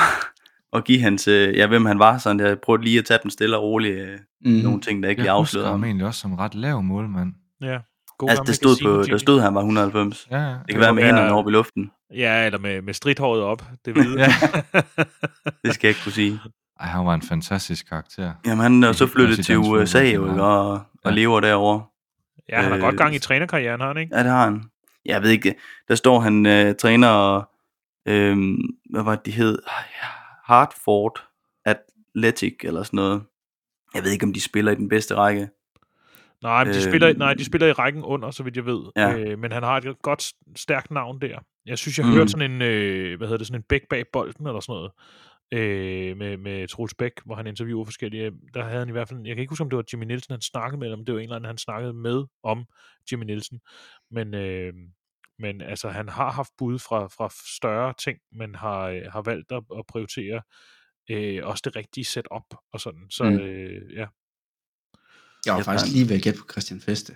at give hans, øh, ja, hvem han var. Så jeg prøvede lige at tage den stille og roligt. Øh, Mm. nogle ting, der ikke lige Jeg husker afslørede ham ham. egentlig også som ret lav målmand. Ja. God Altså, det stod, på, der stod, han var 190. Ja, ja. Det kan være med være- hænderne oppe i luften. Ja, eller med, med stridthåret op. Det ved Ja. [LAUGHS] Det skal jeg ikke kunne sige. Ej, han var en fantastisk karakter. Jamen, han er så flyttet til USA jo, og, og Ja. lever derovre. ja, han har Øh, godt gang i trænerkarrieren, har han ikke? Ja, det har han. Jeg ved ikke, der står han øh, træner, øh, hvad var det, de hed? Hartford Athletic eller sådan noget. Jeg ved ikke, om de spiller i den bedste række. Nej, men de, Øh, spiller, nej, de spiller i rækken under, så vidt jeg ved. Ja. Øh, men han har et godt, stærkt navn der. Jeg synes, jeg har Mm. mm. hørt sådan en, øh, hvad hedder det, sådan en bæk bag bolden, eller sådan noget, øh, med, med Troels Bæk, hvor han interviewer forskellige. Der havde han i hvert fald, jeg kan ikke huske, om det var Jimmy Nielsen, han snakkede med, eller om det var en eller anden, han snakkede med om Jimmy Nielsen. Men, øh, men altså, han har haft bud fra, fra større ting, men har, øh, har valgt at, at prioritere øh, også det rigtige setup og sådan. Så Mm. øh, ja, Jeg var Jeg faktisk lige ved at gætte på Christian Feste.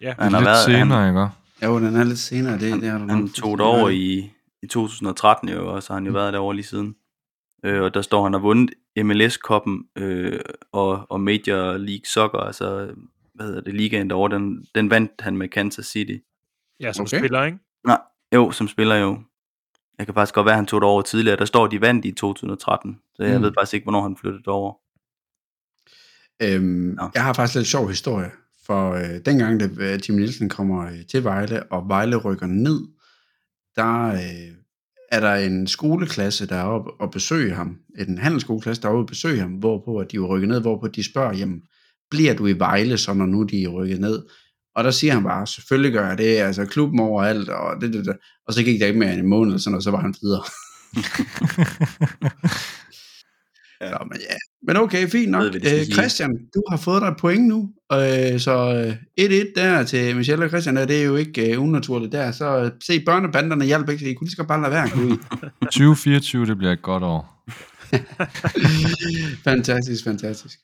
ja. Han har Lidt været, senere, han, ikke? Jo, den er lidt senere. Det, det har du han tog det over i, i 2013 jo, og så har han jo været derovre lige siden. Øh, og der står, han har vundet MLS-koppen øh, og, og Major League Soccer, altså hvad hedder det, ligaen derovre, den, den vandt han med Kansas City. ja som Okay. spiller, ikke? Nej, jo, som spiller jo. Jeg kan faktisk godt være, at han tog det over tidligere. Der står, de vandt i 2013. Så jeg Mm. mm. ved faktisk ikke, hvornår han flyttede over. Øhm, Nå. jeg har faktisk lidt sjov historie, for øh, dengang, da øh, Jimmy Nielsen kommer øh, til Vejle, og Vejle rykker ned, der øh, er der en skoleklasse, der er oppe og besøge ham, en handelsskoleklasse, der er oppe og besøge ham, hvorpå at de er rykket ned, hvorpå de spørger, jamen, bliver du i Vejle, så når nu de er rykket ned? Og der siger han bare, selvfølgelig gør jeg det, altså klubben overalt, og det, det, det. Og så gik der ikke mere end en måned, sådan, og så var han videre. [LAUGHS] Ja. Nå, men, ja. men okay, fint nok. Ved, skal Øh. Christian, du har fået dig et point nu, øh, så øh, 1-1 der til Michelle og Christian, og det er jo ikke øh, unaturligt der. Så øh, se, børnebanderne hjalp ikke, så I kunne lige så godt bare lade være at gå ud. 2024, det bliver et godt år. [LAUGHS] fantastisk, fantastisk.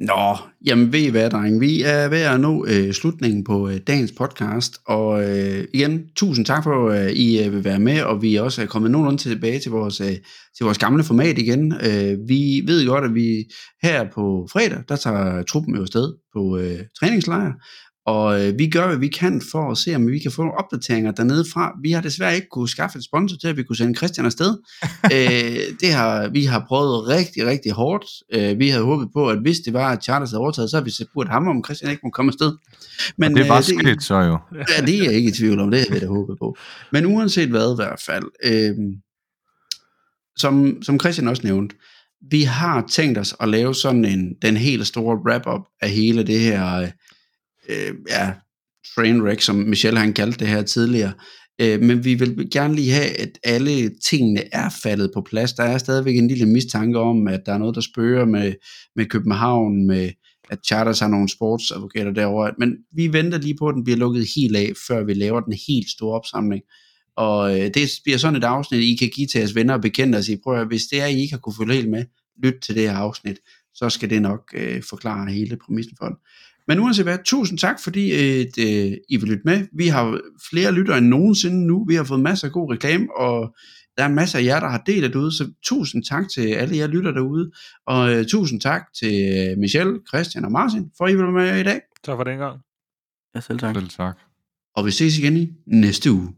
Nå, jamen ved I hvad, dreng? Vi er ved at nå øh, slutningen på øh, dagens podcast, og øh, igen, tusind tak for, at øh, I øh, vil være med, og vi er også er kommet nogenlunde tilbage til vores, øh, til vores gamle format igen. Øh, vi ved godt, at vi her på fredag, der tager truppen jo afsted på øh, træningslejr, og øh, vi gør, hvad vi kan for at se, om vi kan få nogle opdateringer dernede fra. Vi har desværre ikke kunne skaffe et sponsor til, at vi kunne sende Christian afsted. [LAUGHS] øh, det har, vi har prøvet rigtig, rigtig hårdt. Øh, vi havde håbet på, at hvis det var, at Charters havde overtaget, så havde vi spurgt ham, om Christian ikke må komme afsted. Men, og det var øh, sket så jo. Ja, det er jeg ikke i tvivl om, det havde vi da håbet på. Men uanset hvad i hvert fald, øh, som, som Christian også nævnte, vi har tænkt os at lave sådan en, den helt store wrap-up af hele det her, øh, Øh, ja, trainwreck, som Michelle han kaldte det her tidligere. Øh, men vi vil gerne lige have, at alle tingene er faldet på plads. Der er stadigvæk en lille mistanke om, at der er noget, der spørger med, med København, med at Charters har nogle sportsadvokater derovre. Men vi venter lige på, at den bliver lukket helt af, før vi laver den helt store opsamling. Og øh, det bliver sådan et afsnit, I kan give til jeres venner og bekendte og sige, prøv at, hvis det er, I ikke har kunne følge helt med, lyt til det her afsnit, så skal det nok øh, forklare hele præmissen for det. Men uanset hvad, tusind tak, fordi øh, det, I vil lytte med. Vi har flere lyttere end nogensinde nu. Vi har fået masser af god reklame, og der er masser af jer, der har delt det ude, så tusind tak til alle jer lytter derude, og øh, tusind tak til øh, Michelle, Christian og Martin, for at I vil være med i dag. Tak for den gang. Ja, selv tak. Selv tak. Og vi ses igen i næste uge.